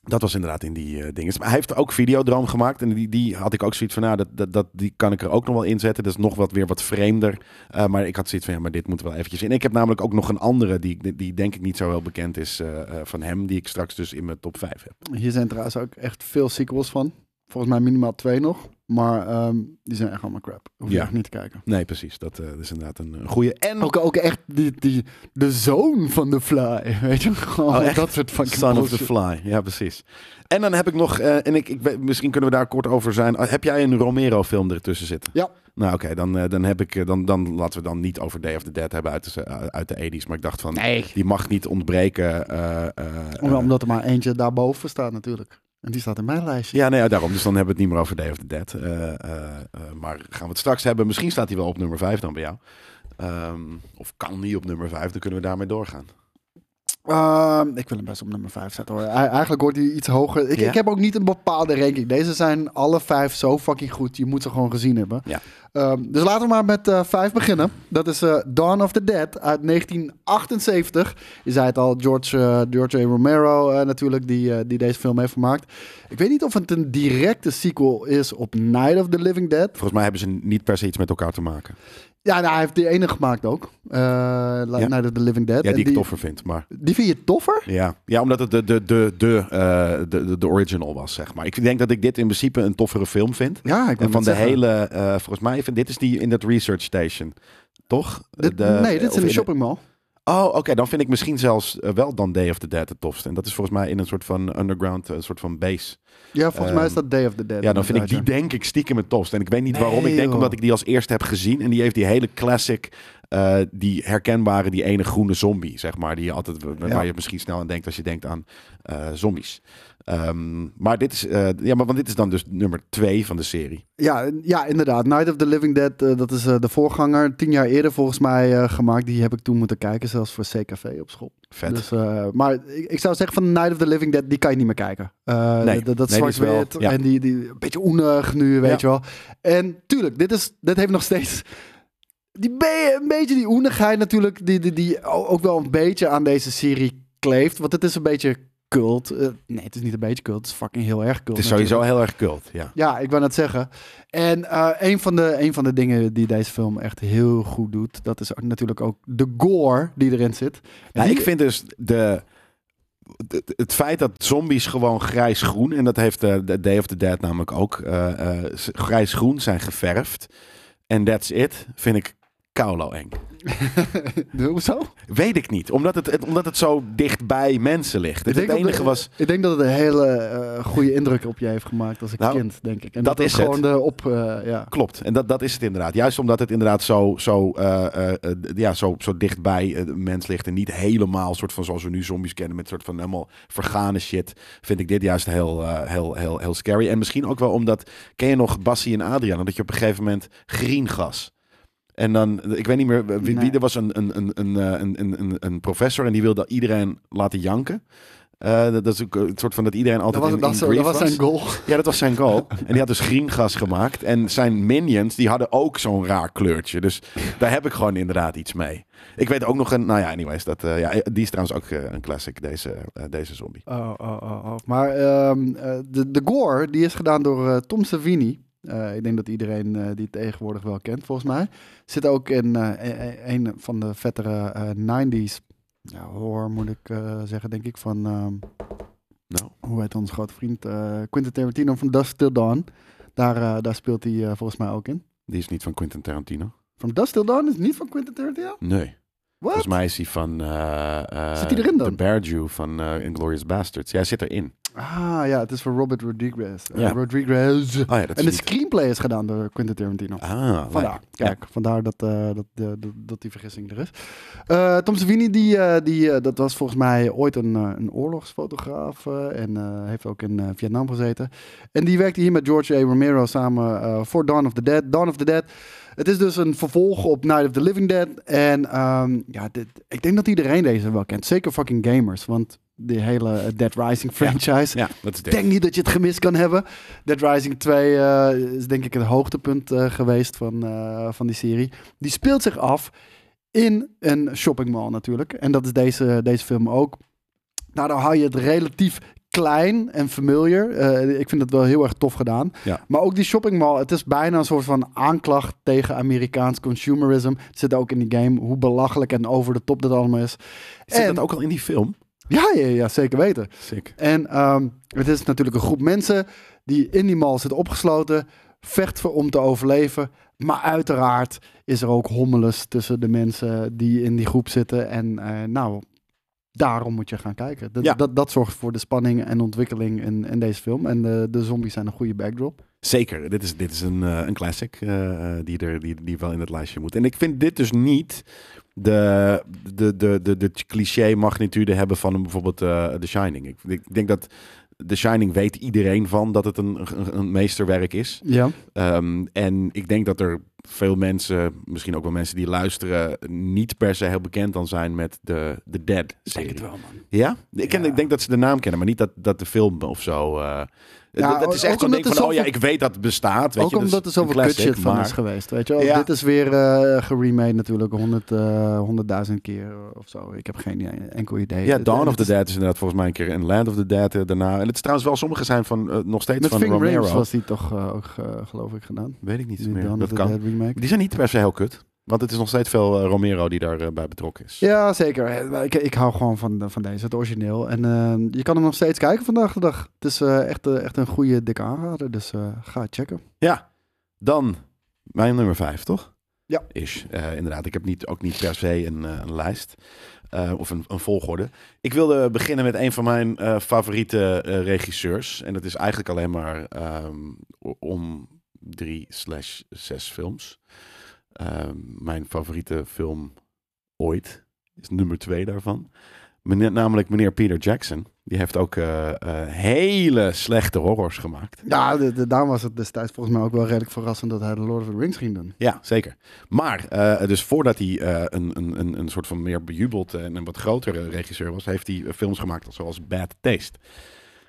dat was inderdaad in die eh, dingen. Maar hij heeft ook Videodroom gemaakt. En die, die had ik ook zoiets van, nou, dat, dat, dat, die kan ik er ook nog wel inzetten. Dat is nog wat weer wat vreemder. Eh, maar ik had zoiets van, ja, maar dit moet wel eventjes in. Ik heb namelijk ook nog een andere, die, die, denk ik niet zo heel bekend is eh, eh, van hem. Die ik straks dus in mijn top 5 heb. Hier zijn trouwens ook echt veel sequels van. Volgens mij minimaal twee nog. Maar ehm, die zijn echt allemaal crap. Hoef je Ja. echt niet te kijken. Nee, precies. Dat eh, is inderdaad een, een goede. En Ook, ook echt die, die, de zoon van de Fly. Weet je? Gewoon Oh, echt? dat soort fucking Son of the. Fly. Ja, precies. En dan heb ik nog, eh, en ik, ik, misschien kunnen we daar kort over zijn. Ah, Heb jij een Romero-film ertussen zitten? Ja. Nou, oké, dan, eh, dan heb ik, eh, dan, dan laten we dan niet over Day of the Dead hebben uit de, uit de 80s. Maar ik dacht van, Nee. die mag niet ontbreken. eh, eh, Om- eh, Omdat er maar eentje daarboven staat natuurlijk. En die staat in mijn lijstje. ja, nee, daarom. Dus dan hebben we het niet meer over Day of the Dead. Eh, eh, eh, maar gaan we het straks hebben. Misschien staat hij wel op nummer 5 dan bij jou. Ehm, of kan niet op nummer 5, dan kunnen we daarmee doorgaan. Ehm, ik wil hem best op nummer 5 zetten hoor. Ei- Eigenlijk hoort hij iets hoger. Ik, Ja? ik heb ook niet een bepaalde ranking. Deze zijn alle vijf zo fucking goed. Je moet ze gewoon gezien hebben. Ja. Ehm, dus laten we maar met eh, vijf beginnen. Dat is eh, Dawn of the Dead uit 1978. Je zei het al, George, eh, George A. Romero natuurlijk, die, die deze film heeft gemaakt. Ik weet niet of het een directe sequel is op Night of the Living Dead. Volgens mij hebben ze niet per se iets met elkaar te maken. Ja, nou, hij heeft die ene gemaakt ook. Eh, Night of the Living Dead. Ja, En die ik toffer vind. Maar die vind je toffer? Ja, ja omdat het de, de, de, de, eh, de, de, de original was, zeg maar. Ik denk dat ik dit in principe een toffere film vind. Ja, ik En van de zeggen. hele, eh, volgens mij, dit is die in dat research station, toch? Dit- De- nee, dit is in de de- shopping mall. Oh, oké, dan vind ik misschien zelfs eh, wel dan Day of the Dead het tofste. En dat is volgens mij in een soort van underground, een soort van base. Ja, volgens mij is Ehm, dat Day of the Dead. Ja, dan vind ik die denk ik stiekem het tofst. En ik weet niet Nee, waarom. Ik denk joh. omdat ik die als eerste heb gezien. En die heeft die hele classic, eh, die herkenbare, die ene groene zombie, zeg maar. Die je altijd, waar je misschien snel aan denkt als je denkt aan eh, zombies. Ehm, maar dit is, eh, ja, maar want dit is dan dus nummer twee van de serie. Ja, ja, inderdaad. Night of the Living Dead, eh, dat is eh, de voorganger. Tien jaar eerder volgens mij gemaakt. Die heb ik toen moeten kijken, zelfs voor CKV op school. Vet. Dus, maar ik, ik zou zeggen van Night of the Living Dead, die kan je niet meer kijken. Nee. dat, Nee, zwart-wit ja. en die, die een beetje oenig nu, weet Ja. je wel. En tuurlijk, dit, is, dit heeft nog steeds... Die be- een beetje die oenigheid natuurlijk, die, die, die ook wel een beetje aan deze serie kleeft. Want het is een beetje cult. Eh, nee, het is niet een beetje cult, het is fucking heel erg cult. het is natuurlijk. sowieso heel erg cult, ja. Ja, ik wou net zeggen. En eh, een, van de, een van de dingen die deze film echt heel goed doet, dat is natuurlijk ook de gore die erin zit. Nou, Die- ik vind dus de, het feit dat zombies gewoon grijs-groen, en dat heeft de, de Day of the Dead namelijk ook, eh, eh, s- grijs-groen zijn geverfd. En that's it, vind ik koulo eng. Hoezo? Weet ik niet, omdat het, het- omdat het zo dicht bij mensen ligt. Het, Ik denk het dat enige de- was... Ik denk dat het een hele eh, goede indruk op je heeft gemaakt als ik Nou, kind, denk ik. En dat dat, is gewoon de op, eh, ja. Klopt, en dat, dat is het inderdaad. Juist omdat het inderdaad zo, zo, eh, ja, zo, zo dichtbij eh, de mens ligt en niet helemaal soort van zoals we nu zombies kennen met soort van helemaal vergane shit, vind ik dit juist heel, heel, heel, heel scary. En misschien ook wel omdat, ken je nog Bassie en Adriaan, dat je op een gegeven moment greengas. En dan, ik weet niet meer wie, er was een, een, een, een, eh, een, een, een, een professor en die wilde iedereen laten janken. Eh, dat, dat is ook een soort van dat iedereen Dat altijd was, in, dat, zo- grief dat was zijn goal. ja, dat was zijn goal. En die had dus greengas gemaakt. En zijn minions, die hadden ook zo'n raar kleurtje. Dus daar heb ik gewoon inderdaad iets mee. Ik weet ook nog een... Nou ja, anyways. Dat, eh, ja, die is trouwens ook een classic, deze, deze zombie. Oh, oh, oh, oh. Maar ehm, eh, de, de gore, die is gedaan door Tom Savini. Eh, ik denk dat iedereen eh, die tegenwoordig wel kent, volgens mij. Zit ook in eh, e- e- een van de vettere eh, 90s ja, horror, moet ik zeggen, denk ik. Van, ehm, Nou, hoe heet onze grote vriend? Quentin Tarantino van Dusk Till Dawn. Daar, daar speelt hij volgens mij ook in. die is niet van Quentin Tarantino. From Dust Till Dawn is niet van Quentin Tarantino? Nee. Volgens mij is hij van... eh, eh, Zit hij erin dan? The Bear Jew van uh, Inglourious Basterds. Ja, hij zit erin. Ah ja, het is van Robert Rodriguez. Uh, Ja. Rodriguez. Oh ja, dat en is de niet- screenplay is gedaan door Quentin Tarantino. Ah, Vandaar. leuk. Kijk, vandaar dat, eh, dat, eh, dat, dat die vergissing er is. Eh, Tom Savini, die, eh, die, eh, dat was volgens mij ooit een, eh, een oorlogsfotograaf. eh, en eh, heeft ook in eh, Vietnam gezeten. En die werkte hier met George A. Romero samen eh, voor Dawn of the Dead. Dawn of the Dead. Het is dus een vervolg op Night of the Living Dead. En ehm, ja, dit, ik denk dat iedereen deze wel kent. Zeker fucking gamers. Want die hele Dead Rising franchise. Ja, dat is Ik denk niet dat je het gemist kan hebben. Dead Rising 2 eh, is denk ik het hoogtepunt eh, geweest van, eh, van die serie. Die speelt zich af in een shoppingmall natuurlijk. En dat is deze, deze film ook. Daardoor hou je het relatief klein en familiar. Eh, ik vind het wel heel erg tof gedaan. Ja. Maar ook die shoppingmall, het is bijna een soort van aanklacht tegen Amerikaans consumerism. Het zit ook in die game, hoe belachelijk en over de top dat allemaal is. Zit en- dat ook al in die film? Ja, ja, ja zeker weten. Sick. En ehm, het is natuurlijk een groep mensen die in die mall zitten opgesloten, vecht voor om te overleven. Maar uiteraard is er ook hommeles tussen de mensen die in die groep zitten. En eh, nou, daarom moet je gaan kijken. Dat, Ja. dat, dat zorgt voor de spanning en ontwikkeling in, in deze film. En de, de zombies zijn een goede backdrop. Zeker, dit is, dit is een, eh, een classic eh, eh, die, er, die, die wel in het lijstje moet. En ik vind dit dus niet de, de, de, de, de cliché magnitude hebben van een, bijvoorbeeld The Shining. Ik, ik denk dat The Shining weet iedereen van dat het een, een, een meesterwerk is. Ja. Ehm, en ik denk dat er veel mensen, misschien ook wel mensen die luisteren, niet per se heel bekend dan zijn met de, de Dead Ik serie. denk het wel, man. Ja? Ik, ken, Ja. ik denk dat ze de naam kennen, maar niet dat, dat de film of zo. eh Ja, dat, is echt zo'n ding van, oh ja, ik weet dat het bestaat. Weet ook je, is omdat er zoveel een kut classic, shit van maar- is geweest. Weet je wel? Ja. Dit is weer eh geremade natuurlijk, honderd, eh, honderdduizend keer of zo. Ik heb geen enkel idee. Ja, Dawn of the Dead is inderdaad volgens mij een keer en Land of the Dead eh, daarna. En het is trouwens wel, sommige zijn van eh, nog steeds Met van Ving Romero. Was die toch eh, ook, eh, geloof ik, gedaan. Weet ik niet Die meer. Dawn Dat of the kan. Dead remake. Die zijn niet per se heel kut. Want het is nog steeds veel eh, Romero die daarbij bij betrokken is. Ja, zeker. Eh, Ik, ik hou gewoon van, van deze, het origineel. En eh, je kan hem nog steeds kijken vandaag de dag. Het is eh, echt, eh, echt een goede, dikke aanrader. Dus eh, ga checken. Ja, dan mijn nummer vijf, toch? Ja. Is, eh, inderdaad. Ik heb niet, ook niet per se een, eh, een lijst. eh, of een, een volgorde. Ik wilde beginnen met een van mijn eh, favoriete eh, regisseurs. En dat is eigenlijk alleen maar ehm, om drie slash zes films. Ehm, mijn favoriete film ooit is nummer twee daarvan. Meneer, namelijk meneer Peter Jackson. Die heeft ook eh, eh, hele slechte horrors gemaakt. Ja, de, de, daarom was het destijds volgens mij ook wel redelijk verrassend dat hij de Lord of the Rings ging doen. Ja, zeker. Maar eh, dus voordat hij een, een, een, een soort van meer bejubeld en een wat grotere regisseur was, heeft hij films gemaakt zoals Bad Taste.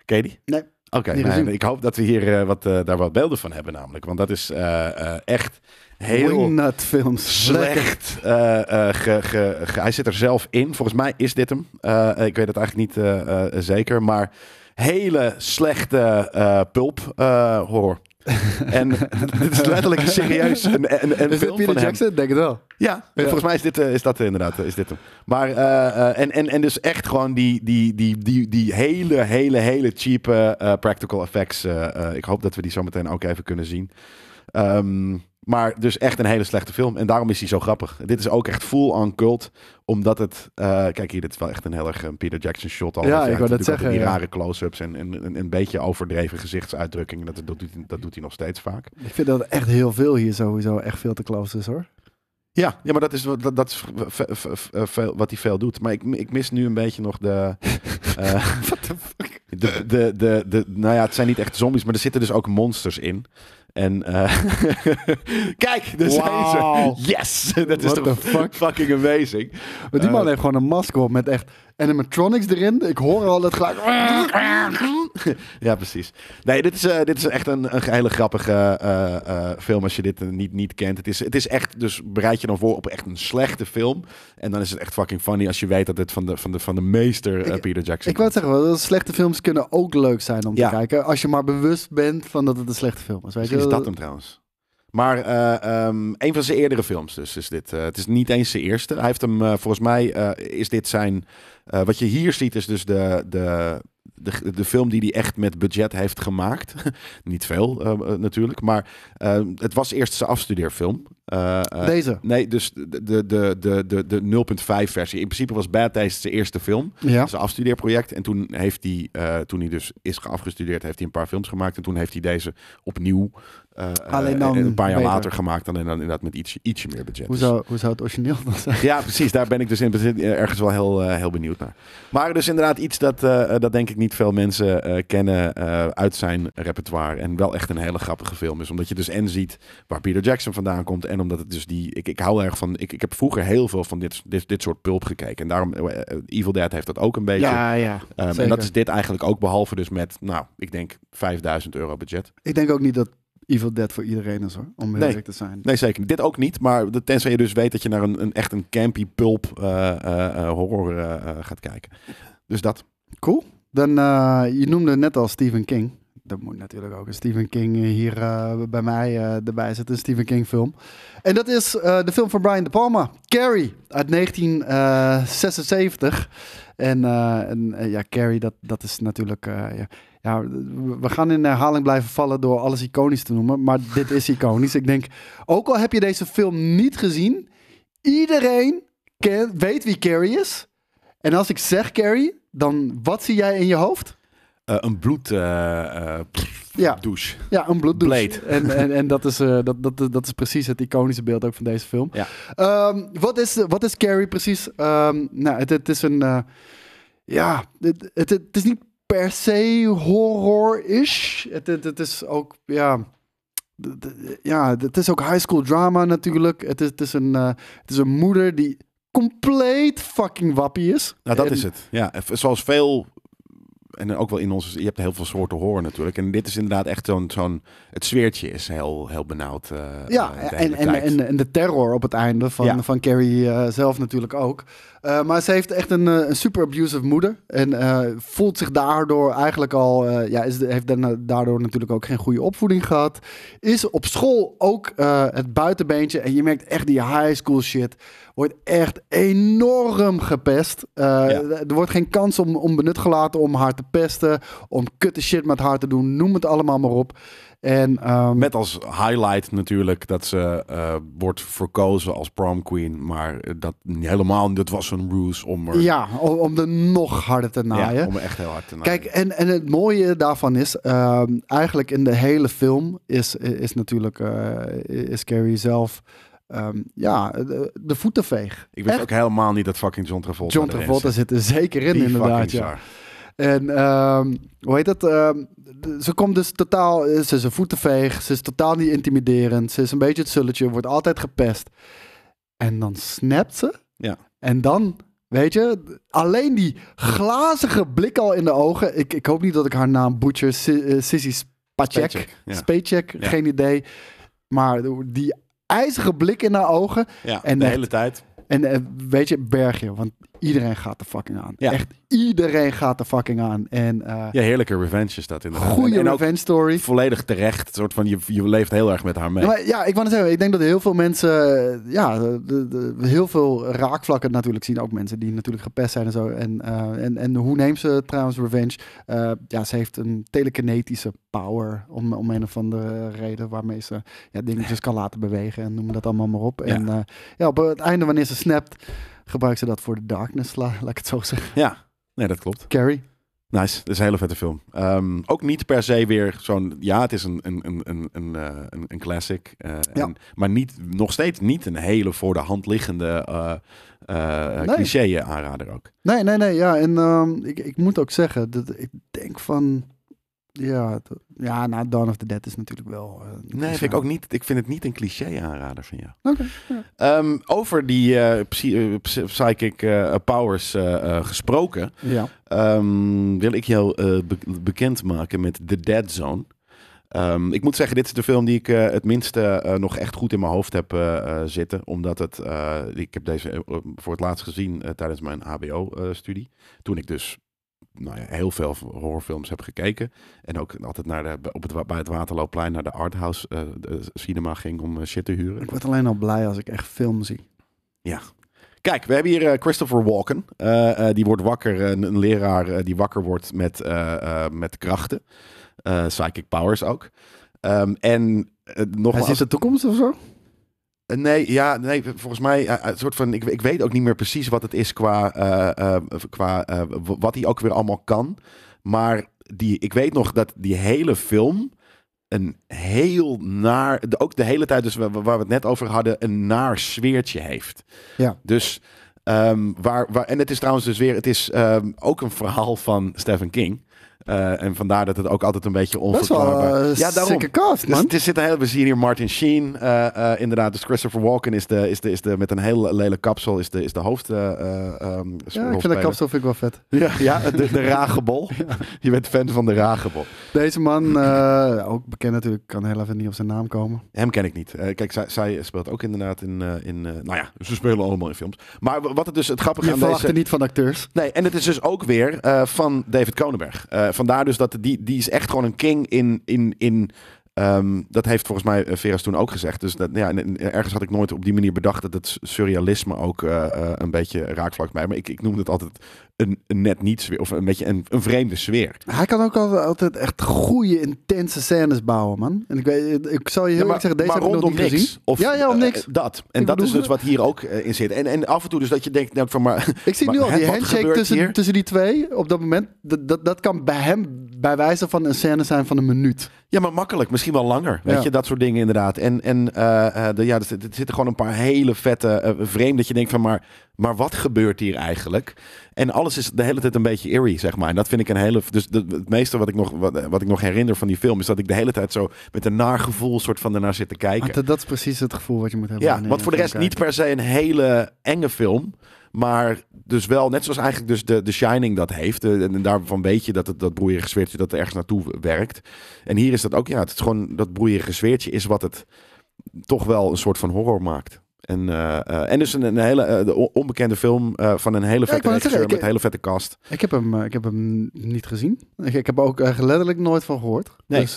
Ken je die? Nee. Oké, nou, ik hoop dat we hier eh, wat, eh, daar wat beelden van hebben namelijk. Want dat is eh, echt heel Wingnut films. Slecht. ge, ge, ge- hij zit er zelf in. Volgens mij is dit hem. Ik weet het eigenlijk niet zeker. Maar hele slechte pulp horror. en dit is letterlijk serieus een, een, een Is dit film Peter van hem. Jackson? Denk het wel. Ja, volgens mij is, dit, eh, is dat inderdaad eh, is dit hem. Maar, eh, en, en, en dus echt gewoon die, die, die, die, die hele, hele, hele cheap practical effects. ik hoop dat we die zo meteen ook even kunnen zien. Ehm, maar dus echt een hele slechte film. En daarom is hij zo grappig. Dit is ook echt full on cult. Omdat het... eh, kijk hier, dit is wel echt een heel erg een Peter Jackson shot. Al. Ja, ik wou dat zeggen, Die ja. rare close-ups en, en, en een beetje overdreven gezichtsuitdrukkingen. Dat, dat, doet, hij- dat doet hij nog steeds vaak. Ik vind dat echt heel veel hier sowieso echt veel te close is hoor. Ja, ja maar dat is, wat- dat, dat is veel, wat hij veel doet. Maar ik, ik mis nu een beetje nog de... eh, What the fuck? de, de, de, de, nou ja, het zijn niet echt zombies, maar er zitten dus ook monsters in. En eh, kijk, daar zijn ze. Yes! Dat is What toch fuck? fucking amazing. Maar die man Eh, heeft gewoon een masker op met echt animatronics erin. Ik hoor al het geluid. Ja, precies. Nee, dit is, eh, dit is echt een, een hele grappige eh, eh, film als je dit niet, niet kent. Het is, het is echt, dus bereid je dan voor op echt een slechte film. En dan is het echt fucking funny als je weet dat het van de, van de, van de meester Ik- Peter Jackson Ik wou zeggen, wel, slechte films kunnen ook leuk zijn om Ja. te kijken. Als je maar bewust bent van dat het een slechte film is. Weet Misschien je? is dat hem trouwens. Maar eh, ehm, een van zijn eerdere films dus is dit. Eh, het is niet eens zijn eerste. Hij heeft hem, eh, volgens mij is dit zijn... wat je hier ziet is dus de, de, de, de film die hij echt met budget heeft gemaakt. Niet veel natuurlijk, maar eh, het was eerst zijn afstudeerfilm. Deze. Nee, dus de, de, de, de, de, de 0.5 versie. In principe was Bad Taste zijn eerste film. Ja. Zijn afstudeerproject. En toen heeft hij, toen hij dus is afgestudeerd, heeft hij een paar films gemaakt. En toen heeft hij deze opnieuw eh, Alleen dan eh, een paar jaar beter. later gemaakt. Alleen dan inderdaad met ietsje, ietsje meer budget. Hoe Dus- zou, hoe zou het origineel dan zijn? ja, precies. Daar ben ik dus in ergens wel heel, eh, heel benieuwd naar. Maar dus inderdaad iets dat, dat denk ik niet veel mensen kennen uit zijn repertoire. En wel echt een hele grappige film is. Omdat je dus en ziet waar Peter Jackson vandaan komt. En omdat het dus die... Ik, ik hou erg van... Ik, ik heb vroeger heel veel van dit, dit, dit soort pulp gekeken. En daarom... Evil Dead heeft dat ook een beetje. Ja, ja. Ehm, en dat is dit eigenlijk ook. Behalve dus met, nou, ik denk 5000 euro budget. Ik denk ook niet dat Evil Dead voor iedereen is hoor, om heel Nee. te zijn. Nee, zeker niet. Dit ook niet. Maar de- tenzij je dus weet dat je naar een, een echt een campy pulp eh, eh, eh, horror gaat kijken. Dus dat. Cool. Dan, je noemde net al Stephen King. Dat moet natuurlijk ook een Stephen King hier bij mij erbij zitten. Een Stephen King film. En dat is de film van Brian De Palma. Carrie uit 1976. En, eh, en eh, ja, Carrie, dat, dat is natuurlijk... eh, ja, ja, we gaan in herhaling blijven vallen door alles iconisch te noemen. Maar dit is iconisch. Ik denk, ook al heb je deze film niet gezien... Iedereen weet wie Carrie is. En als ik zeg Carrie, dan wat zie jij in je hoofd? Eh, een bloed eh, eh, pff, Ja. douche. Ja, een bloeddouche. En, en, en dat, is, dat, dat, dat is precies het iconische beeld ook van deze film. Ja. Ehm, wat, is, wat is Carrie precies? Ehm, nou, het, het is een... ja, het, het, het is niet per se horror-ish. Het, het, het is ook... Ja, ja, het is ook high school drama natuurlijk. Het is, het is, een, het is een moeder die compleet fucking wappie is. Nou, dat En- is het. Ja, zoals veel... En ook wel in onze... Je hebt heel veel soorten horror natuurlijk. En dit is inderdaad echt zo'n... zo'n het sfeertje is heel, heel benauwd. eh, Ja, eh, en, en, en, en de terror op het einde van, Ja. van Carrie eh, zelf natuurlijk ook. Eh, maar ze heeft echt een, eh, een super abusive moeder. En eh, voelt zich daardoor eigenlijk al... ja, is, heeft daardoor natuurlijk ook geen goede opvoeding gehad. Is op school ook het buitenbeentje. En je merkt echt die high school shit. Wordt echt enorm gepest. Er wordt geen kans om, om benut gelaten om haar te pesten. Om kutte shit met haar te doen. Noem het allemaal maar op. En, ehm, Met als highlight natuurlijk dat ze eh, wordt verkozen als prom queen. Maar dat helemaal... Dat was een ruse om er... Ja, om, om er nog harder te naaien. Ja, om echt heel hard te naaien. Kijk, en, en het mooie daarvan is, ehm, eigenlijk in de hele film is, is natuurlijk, eh, is Carrie zelf, ehm, ja, de, de voetenveeg. Ik wist ook helemaal niet dat fucking John Travolta John Travolta zit. er zeker in, Die inderdaad. Ja. zar. En ehm, hoe heet dat? ehm, ze komt dus totaal, ze is een voetenveeg, ze is totaal niet intimiderend, ze is een beetje het zulletje, wordt altijd gepest. En dan snapt ze. Ja. En dan, weet je, alleen die glazige blik al in de ogen. Ik, ik hoop niet dat ik haar naam butcher, eh, Sissy Spacek. Spacek, ja. Geen idee. Maar die ijzige blik in haar ogen. Ja, En de echt- hele tijd. En eh, weet je, berg je, want iedereen gaat er fucking aan. Ja. Echt iedereen gaat er fucking aan. En eh Ja, heerlijke revenge is dat inderdaad. goede revenge story. volledig terecht. Een soort van, je, je leeft heel erg met haar mee. Ja, maar ja, ik wou net zeggen, ik denk dat heel veel mensen, ja, de, de, heel veel raakvlakken natuurlijk zien. Ook mensen die natuurlijk gepest zijn en zo. En, eh, en, en hoe neemt ze trouwens revenge? Eh, ja, ze heeft een telekinetische power om, om een of andere reden waarmee ze ja, dingetjes kan laten bewegen en noem dat allemaal maar op. Ja. En eh, ja, op het einde wanneer ze snapt, gebruikt ze dat voor de darkness, la- laat ik het zo zeggen. Ja, nee, dat klopt. Carrie. Nice, dat is een hele vette film. Ehm, ook niet per se weer zo'n... Ja, het is een, een, een, een, een, eh, een, classic. eh, Ja. en, maar niet, nog steeds niet een hele voor de hand liggende eh Nee. cliché aanrader ook. Nee, nee, nee. Ja, en ehm, ik, ik moet ook zeggen, dat ik denk van. Ja, ja, nou, Dawn of the Dead is natuurlijk wel. eh, Nee, vind ik ook niet. Ik vind het niet een cliché aanrader van jou. Oké. Ehm, over die eh, psy- psy- psychic powers gesproken, Ja. ehm, wil ik jou be- bekend maken met The Dead Zone. Ehm, ik moet zeggen, dit is de film die ik het minste nog echt goed in mijn hoofd heb zitten. Omdat het, ik heb deze voor het laatst gezien tijdens mijn HBO-studie. Toen ik dus nou ja, heel veel horrorfilms heb gekeken. En ook altijd naar de, op het, bij het Waterloopplein naar de Arthouse eh, de cinema ging om eh, shit te huren. Ik word alleen al blij als ik echt film zie. Ja. Kijk, we hebben hier eh, Christopher Walken. Eh, eh, die wordt wakker, eh, een, een leraar eh, die wakker wordt met, eh, eh, met krachten. Eh, psychic powers ook. Ehm, en eh, Hij ziet de toekomst of zo? Eh, Nee, ja, nee, volgens mij, eh, een soort van, ik, ik weet ook niet meer precies wat het is qua, eh, eh, qua eh, wat hij ook weer allemaal kan. Maar die, ik weet nog dat die hele film een heel naar, ook de hele tijd, dus waar waar we het net over hadden, een naar sfeertje heeft. Ja. Dus, ehm, waar, waar, en het is trouwens dus weer, het is ehm, ook een verhaal van Stephen King. Eh, en vandaar dat het ook altijd een beetje Best wel onverklaarbaar... uh, ja, daarom. cast, Dus man. er zit een hele, we zien hier Martin Sheen, eh, eh, inderdaad. Dus Christopher Walken is de, is de, is de met een heel lelijk kapsel, is de, is de hoofd. eh, eh, ehm, ja, ik vind dat kapsel vind ik wel vet. Ja, ja de, de ragebol. Je bent fan van de ragebol. Deze man, eh, ook bekend natuurlijk, kan heel even niet op zijn naam komen. Hem ken ik niet. Eh, kijk, zij, zij speelt ook inderdaad in, eh, in eh, nou ja, ze spelen allemaal in films. Maar wat het dus het grappige Je aan deze... er niet van acteurs. Nee, en het is dus ook weer eh, van David Cronenberg. Vandaar dus dat die, die is echt gewoon een king in. in, in ehm, dat heeft volgens mij eh, Veras toen ook gezegd. Dus dat, ja, en- en ergens had ik nooit op die manier bedacht dat het surrealisme ook eh, eh, een beetje raakvlakt bij. Maar ik, ik noemde het altijd een, een net niet sfeer. Of een beetje een, een vreemde sfeer. Hij kan ook altijd, echt goede, intense scènes bouwen, man. En ik, weet, ik zal je heel Ja, zeggen, deze maar heb ik nog rondom niks. gezien. Of, ja, ja, om eh, niks. dat. En Ik dat is dus wat hier ook eh, in zit. En, en af en toe dus dat je denkt, nou, van maar Ik zie Maar nu al die handshake tussen, hier? tussen die twee op dat moment. Dat, dat, dat kan bij hem bij wijze van een scène zijn van een minuut. Ja, maar makkelijk. Misschien wel langer. Weet Ja. je, dat soort dingen inderdaad. En, en eh, eh, de, ja, er, zit- er zitten gewoon een paar hele vette vreemd dat je denkt van, maar, maar wat gebeurt hier eigenlijk? En alles is de hele tijd een beetje eerie, zeg maar. En dat vind ik een hele... Dus de- het meeste wat ik, nog, wat, wat ik nog herinner van die film... is dat ik de hele tijd zo met een naar gevoel soort van ernaar zit te kijken. Want dat, dat is precies het gevoel wat je moet hebben. Ja, want voor de rest niet per se een hele enge film. Maar dus wel, net zoals eigenlijk dus de, de Shining dat heeft. eh, En daarvan weet je dat het, dat broeierige sfeertje dat er ergens naartoe werkt. En hier is dat ook, ja, het is gewoon dat broeierige sfeertje is wat het toch wel een soort van horror maakt. En, eh, eh, en dus een, een hele eh, de on- onbekende film van een hele vette net regisseur met een hele vette cast. Ik heb hem, ik heb hem niet gezien. Ik, ik heb er ook letterlijk nooit van gehoord. Nee. Dus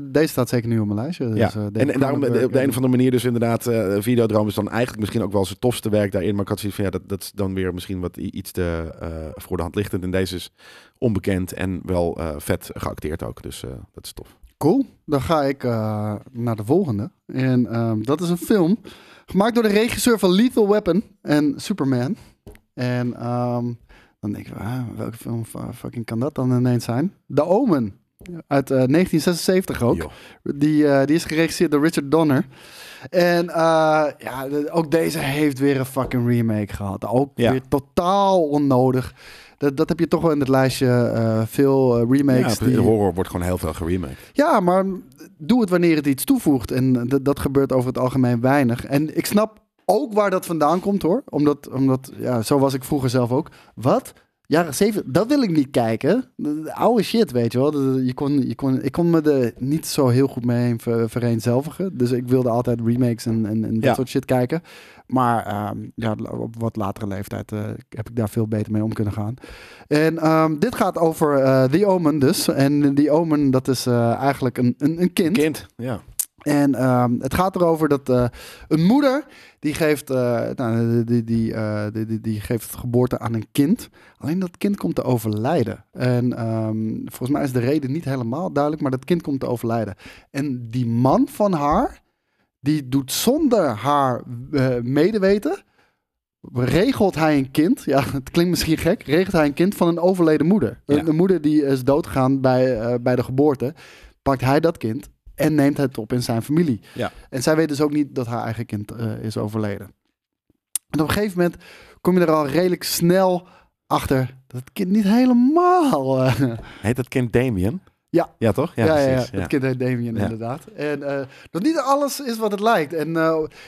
deze staat zeker nu op mijn lijstje. Ja. Dus, uh, En, en daarom op de een of andere manier dus inderdaad, Videodroom is dan eigenlijk misschien ook wel zijn tofste werk daarin. Maar ik had zoiets van, ja, dat, dat is dan weer misschien wat iets te voor de hand liggend. En deze is onbekend en wel vet geacteerd ook. Dus dat is tof. Cool. Dan ga ik naar de volgende. En um, dat is een film gemaakt door de regisseur van Lethal Weapon en Superman. En um, dan denk ik, ah, welke film fucking kan dat dan ineens zijn? The Omen. Uit uh, 1976 ook. Jo. Die, uh, die is geregisseerd door Richard Donner. En uh, ja, ook deze heeft weer een fucking remake gehad. Ook ja. weer totaal onnodig. Dat, dat heb je toch wel in het lijstje uh, veel uh, remakes. Ja, die... horror wordt gewoon heel veel geremaked. Ja, maar doe het wanneer het iets toevoegt. En dat gebeurt over het algemeen weinig. En ik snap ook waar dat vandaan komt hoor. Omdat, omdat ja, zo was ik vroeger zelf ook. Wat? Jaren 7, dat wil ik niet kijken. De oude shit, weet je wel. Je kon, je kon, ik kon me er niet zo heel goed mee ver, vereenzelvigen. Dus ik wilde altijd remakes en, en, en dat ja. soort shit kijken. Maar um, ja, op wat latere leeftijd uh, heb ik daar veel beter mee om kunnen gaan. En um, dit gaat over uh, The Omen dus. En The Omen, dat is uh, eigenlijk een, een, een kind. Kind, ja. En um, het gaat erover dat uh, een moeder die geeft, uh, nou, die, die, uh, die, die, die, geeft geboorte aan een kind. Alleen dat kind komt te overlijden. En um, volgens mij is de reden niet helemaal duidelijk, maar dat kind komt te overlijden. En die man van haar, die doet zonder haar uh, medeweten, regelt hij een kind. Ja, het klinkt misschien gek. Regelt hij een kind van een overleden moeder. Ja. Een, een moeder die is doodgegaan bij, bij de geboorte. Pakt hij dat kind en neemt het op in zijn familie. Ja. En zij weet dus ook niet dat haar eigen kind uh, is overleden. En op een gegeven moment kom je er al redelijk snel achter dat het kind niet helemaal. Heet dat kind Damien? Ja. Ja, toch? Ja, ja, ja, ja. het inderdaad. En uh, dat niet alles is wat het lijkt. En,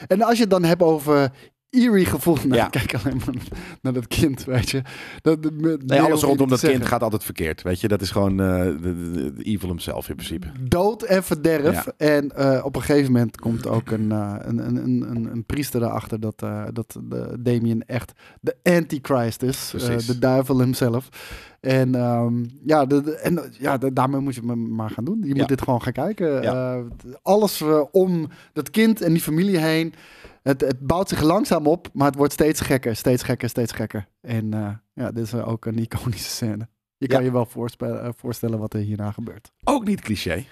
en als je het dan hebt over eerie gevoel. Nou, ja. kijk alleen maar naar dat kind, weet je. Dat, nee, alles rondom dat kind gaat altijd verkeerd, weet je. Dat is gewoon uh, de, de, de, evil himself in principe. Dood en verderf. Ja. En uh, op een gegeven moment komt ook een, uh, een, een, een, een, priester erachter dat, dat de Damien echt de antichrist is. de duivel hemzelf. En um, ja, de, de, en, ja de, daarmee moet je maar gaan doen. Je moet ja. dit gewoon gaan kijken. alles om dat kind en die familie heen. Het, het bouwt zich langzaam op, maar het wordt steeds gekker, steeds gekker, steeds gekker. En eh, ja, dit is ook een iconische scène. Je kan Ja. je wel eh, voorstellen wat er hierna gebeurt. Ook niet cliché.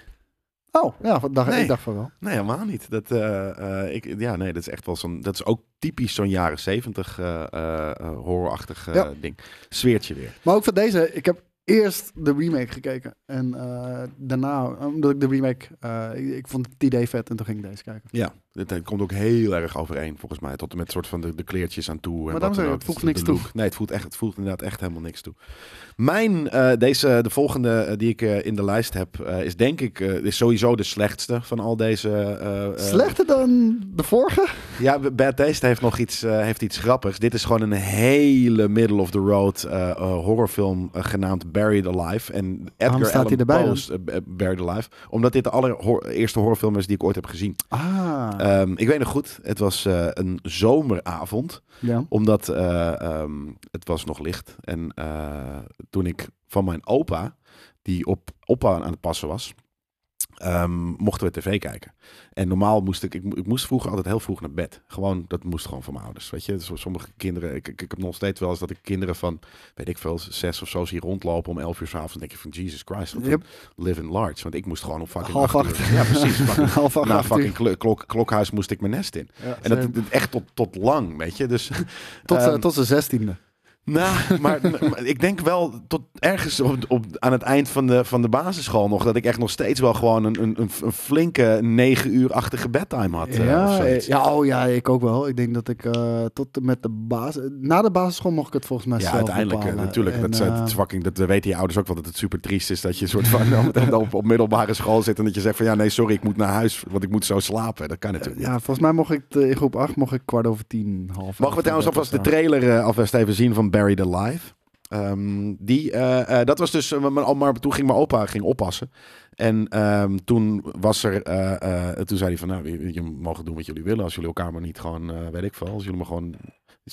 Oh, ja, dacht, Nee. ik dacht van wel. Nee, helemaal niet. Dat, eh, ik, ja, nee, dat is echt wel zo'n. Dat is ook typisch zo'n jaren zeventig eh, horrorachtig Ja. ding. Sfeertje weer. Maar ook van deze, ik heb eerst de remake gekeken. En daarna, omdat ik de remake, ik, ik vond het idee vet en toen ging ik deze kijken. Ja, het, komt ook heel erg overeen volgens mij. Tot en met soort van de, de kleertjes aan toe. En daarom wat dan ook. het voegt niks toe. Nee, het voelt, echt, het voelt inderdaad echt helemaal niks toe. Mijn, eh, deze, de volgende eh, die ik eh, in de lijst heb, eh, is denk ik eh, is sowieso de slechtste van al deze. eh, eh, Slechter dan de vorige? Ja, Bad Taste heeft nog iets, eh, heeft iets grappigs. Dit is gewoon een hele middle of the road eh, eh, horrorfilm eh, genaamd Buried Alive. En Edgar staat Allan hij erbij Poe's eh, Buried Alive. Omdat dit de allereerste horrorfilm is die ik ooit heb gezien. Ah, Ehm, ik weet nog goed, het was eh, een zomeravond. ja. Omdat eh, ehm, het was nog licht. En eh, toen ik van mijn opa, die op opa aan het passen was, ehm, mochten we tv kijken. En normaal moest ik, ik, ik moest vroeger altijd heel vroeg naar bed. Gewoon, dat moest gewoon van mijn ouders. Weet je, Zo- sommige kinderen, ik, ik, ik heb nog steeds wel eens dat ik kinderen van, weet ik veel, zes of zo zie rondlopen om elf uur s'avonds. Dan denk ik van, Jesus Christ, Yep. live in large. Want ik moest gewoon om fucking Half acht acht. uur- Ja, precies. fucking- Half acht, na fucking klok, klokhuis moest ik mijn nest in. Ja, En dat, dat echt tot, tot lang, weet je. Dus, tot, ehm, tot zijn zestiende. Nou, maar, maar ik denk wel tot ergens op, op, aan het eind van de, van de basisschool nog... dat ik echt nog steeds wel gewoon een, een, een, flinke negen uur-achtige bedtime had. eh, Ja, eh, ja, oh ja, ik ook wel. Ik denk dat ik eh, tot met de basis... Na de basisschool mocht ik het volgens mij Ja, zelf uiteindelijk bepalen. natuurlijk. En, dat, eh, is fucking, dat weten je ouders ook wel, dat het super triest is dat je een soort van op, op middelbare school zit en dat je zegt van ja, nee, sorry, ik moet naar huis, want ik moet zo slapen. Dat kan natuurlijk niet. ja, volgens mij mocht ik in groep 8 mocht ik kwart over tien, half Mogen we trouwens alvast de trailer alvast even zien van Buried Alive? Ehm, die, eh, eh, dat was dus, eh, mijn, maar toen ging mijn opa ging oppassen. En ehm, toen was er, toen zei hij van, nou, je, je mogen doen wat jullie willen. Als jullie elkaar maar niet gewoon, weet ik veel, als jullie maar gewoon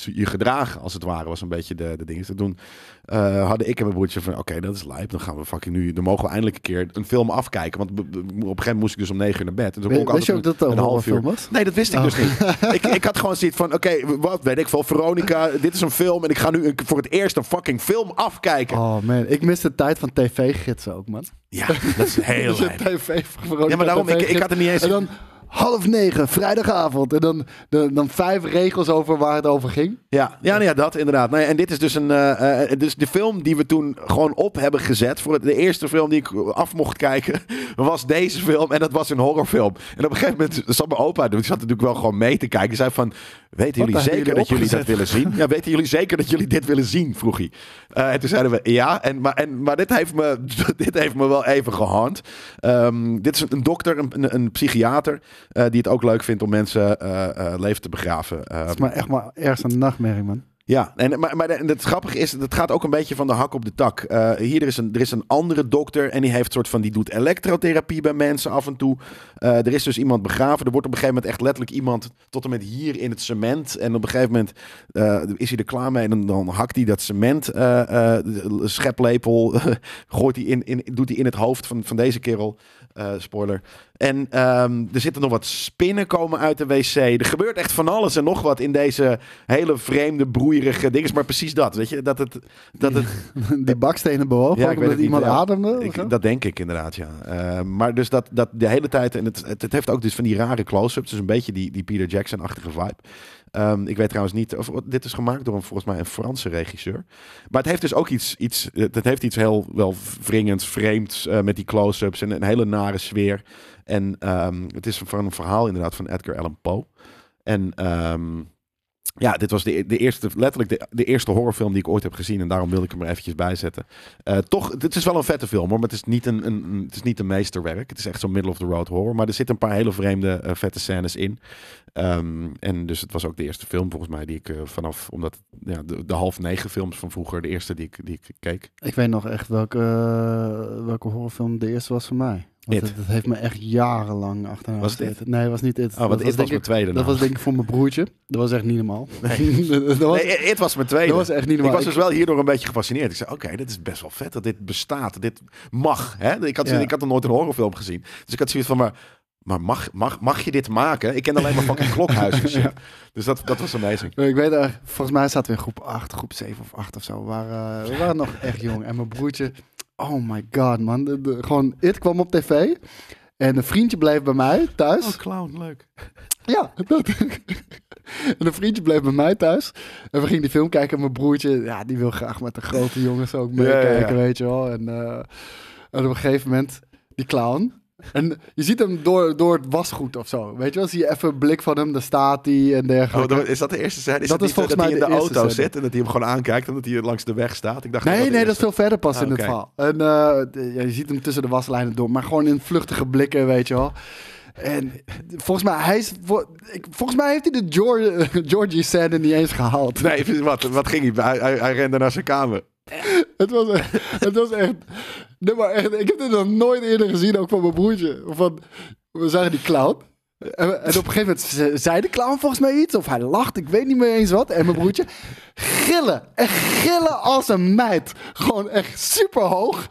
je gedragen, als het ware, was een beetje de, de ding. Dus toen eh, hadden ik en mijn broertje van, oké, dat is lijp. Dan gaan we fucking nu, dan mogen we eindelijk een keer een film afkijken. Want op een gegeven moment moest ik dus om negen uur naar bed. En toen kon ik We- Wist je ook dat een een half uur. was? Nee, dat wist ik Oh. dus niet. ik, ik had gewoon zoiets van, oké, wat weet ik veel, Veronica, dit is een film en ik ga nu een- voor het eerst een fucking film afkijken. Oh man, ik mis de tijd van tv-gidsen ook, man. Ja, dat is heel een tv Veronica Ja, maar daarom, ik, ik had er niet eens... En dan half negen, vrijdagavond. En dan, dan, dan vijf regels over waar het over ging. Ja, ja, nou ja, dat inderdaad. Nou ja, en dit is dus een. eh, eh, dus de film die we toen gewoon op hebben gezet. Voor de eerste film die ik af mocht kijken. was deze film. En dat was een horrorfilm. En op een gegeven moment zat mijn opa. Die zat natuurlijk wel gewoon mee te kijken. Zei van. Weten jullie zeker jullie dat jullie dat willen zien? Ja, weten jullie zeker dat jullie dit willen zien? Vroeg hij. Eh, en toen zeiden we ja. En, maar, en, maar dit, heeft me, dit heeft me wel even gehand. Ehm, dit is een, een dokter, een, een, een psychiater. Eh, die het ook leuk vindt om mensen eh, eh, leven te begraven. Het is maar echt maar ergens een nachtmerrie, man. ja, en, maar, maar het grappige is, het gaat ook een beetje van de hak op de tak. Eh, hier er is, een, er is een andere dokter en die heeft soort van, die doet elektrotherapie bij mensen af en toe. Er is dus iemand begraven. Er wordt op een gegeven moment echt letterlijk iemand tot en met hier in het cement. En op een gegeven moment is hij er klaar mee en dan, dan hakt hij dat cement scheplepel, gooit hij in, in, doet hij in het hoofd van, van deze kerel. Eh, spoiler. En ehm, er zitten nog wat spinnen komen uit de wc. Er gebeurt echt van alles en nog wat in deze hele vreemde, broeierige dingen. Maar precies dat, weet je? Dat het... Dat het Die bakstenen bewogen, Ja, ik weet omdat het niet, iemand ja. ademde. ik, dat denk ik inderdaad, ja. Eh, maar dus dat, dat de hele tijd... En het, het, het heeft ook dus van die rare close-ups. Dus een beetje die, die Peter Jackson-achtige vibe. Ehm, ik weet trouwens niet... Of, dit is gemaakt door een, volgens mij een Franse regisseur. Maar het heeft dus ook iets... iets het heeft iets heel wel wringends, vreemds... eh, met die close-ups en een hele nare sfeer. En ehm, het is van een verhaal inderdaad van Edgar Allan Poe. En... ehm, ja, dit was de, de eerste, letterlijk de, de eerste horrorfilm die ik ooit heb gezien. En daarom wilde ik hem er eventjes bij zetten. Eh, toch, het is wel een vette film hoor. Maar het is niet een, een, het is niet een meesterwerk. Het is echt zo'n middle of the road horror. Maar er zitten een paar hele vreemde, eh, vette scènes in. Ehm, en dus het was ook de eerste film volgens mij die ik eh, vanaf, omdat ja, de, de half negen films van vroeger, de eerste die ik, die ik keek. Ik weet nog echt welke, welke horrorfilm de eerste was voor mij. It. het, het heeft me echt jarenlang achterna Was het. Nee, het was niet It. Oh, want dat dit was, mijn ik, tweede dat was denk ik voor mijn broertje. Dat was echt niet normaal. Nee. dat, was, nee, het was mijn tweede. dat was echt niet ik normaal. was dus wel hierdoor een beetje gefascineerd. Ik zei, oké, dit is best wel vet dat dit bestaat. Dit mag. Hè? Ik, had, Ja. ik had nog nooit een horrorfilm gezien. Dus ik had zoiets van, maar Maar mag, mag, mag je dit maken? Ik ken alleen maar fucking klokhuis en shit. Dus dat, dat was amazing. Ik weet er, volgens mij zaten we in groep 8, groep 7 of 8 of zo. We waren, we waren nog echt jong. En mijn broertje, oh my god man. De- de- gewoon, It kwam op tv. En een vriendje bleef bij mij thuis. Oh, clown, leuk. Ja, dat. En een vriendje bleef bij mij thuis. En we gingen die film kijken. En mijn broertje, ja, die wil graag met de grote jongens ook Ja, ja, ja. meekijken, weet je wel. En, eh, en op een gegeven moment, die clown. En je ziet hem door, door het wasgoed of zo. Weet je wel, zie je even een blik van hem, daar staat hij en Oh, dergelijke. dan- is dat de eerste scène? Is Dat dat, is niet volgens dat hij mij in de, de auto scène. zit en dat hij hem gewoon aankijkt en dat hij langs de weg staat? Ik dacht Nee, dat nee, dat is veel verder pas Ah, in het oké. verhaal. En eh, de- ja, je ziet hem tussen de waslijnen door, maar gewoon in vluchtige blikken, weet je wel. En volgens mij, hij is, volgens mij heeft hij de George, Georgie scène niet eens gehaald. Nee, wat, wat ging hij? Hij, hij? hij rende naar zijn kamer. Het was, het was echt, nee, maar echt. Ik heb dit nog nooit eerder gezien, ook van mijn broertje. Van, we zagen die clown. En, en op een gegeven moment ze- zei de clown volgens mij iets. Of hij lacht, ik weet niet meer eens wat. En mijn broertje gillen. Echt gillen als een meid. Gewoon echt super hoog.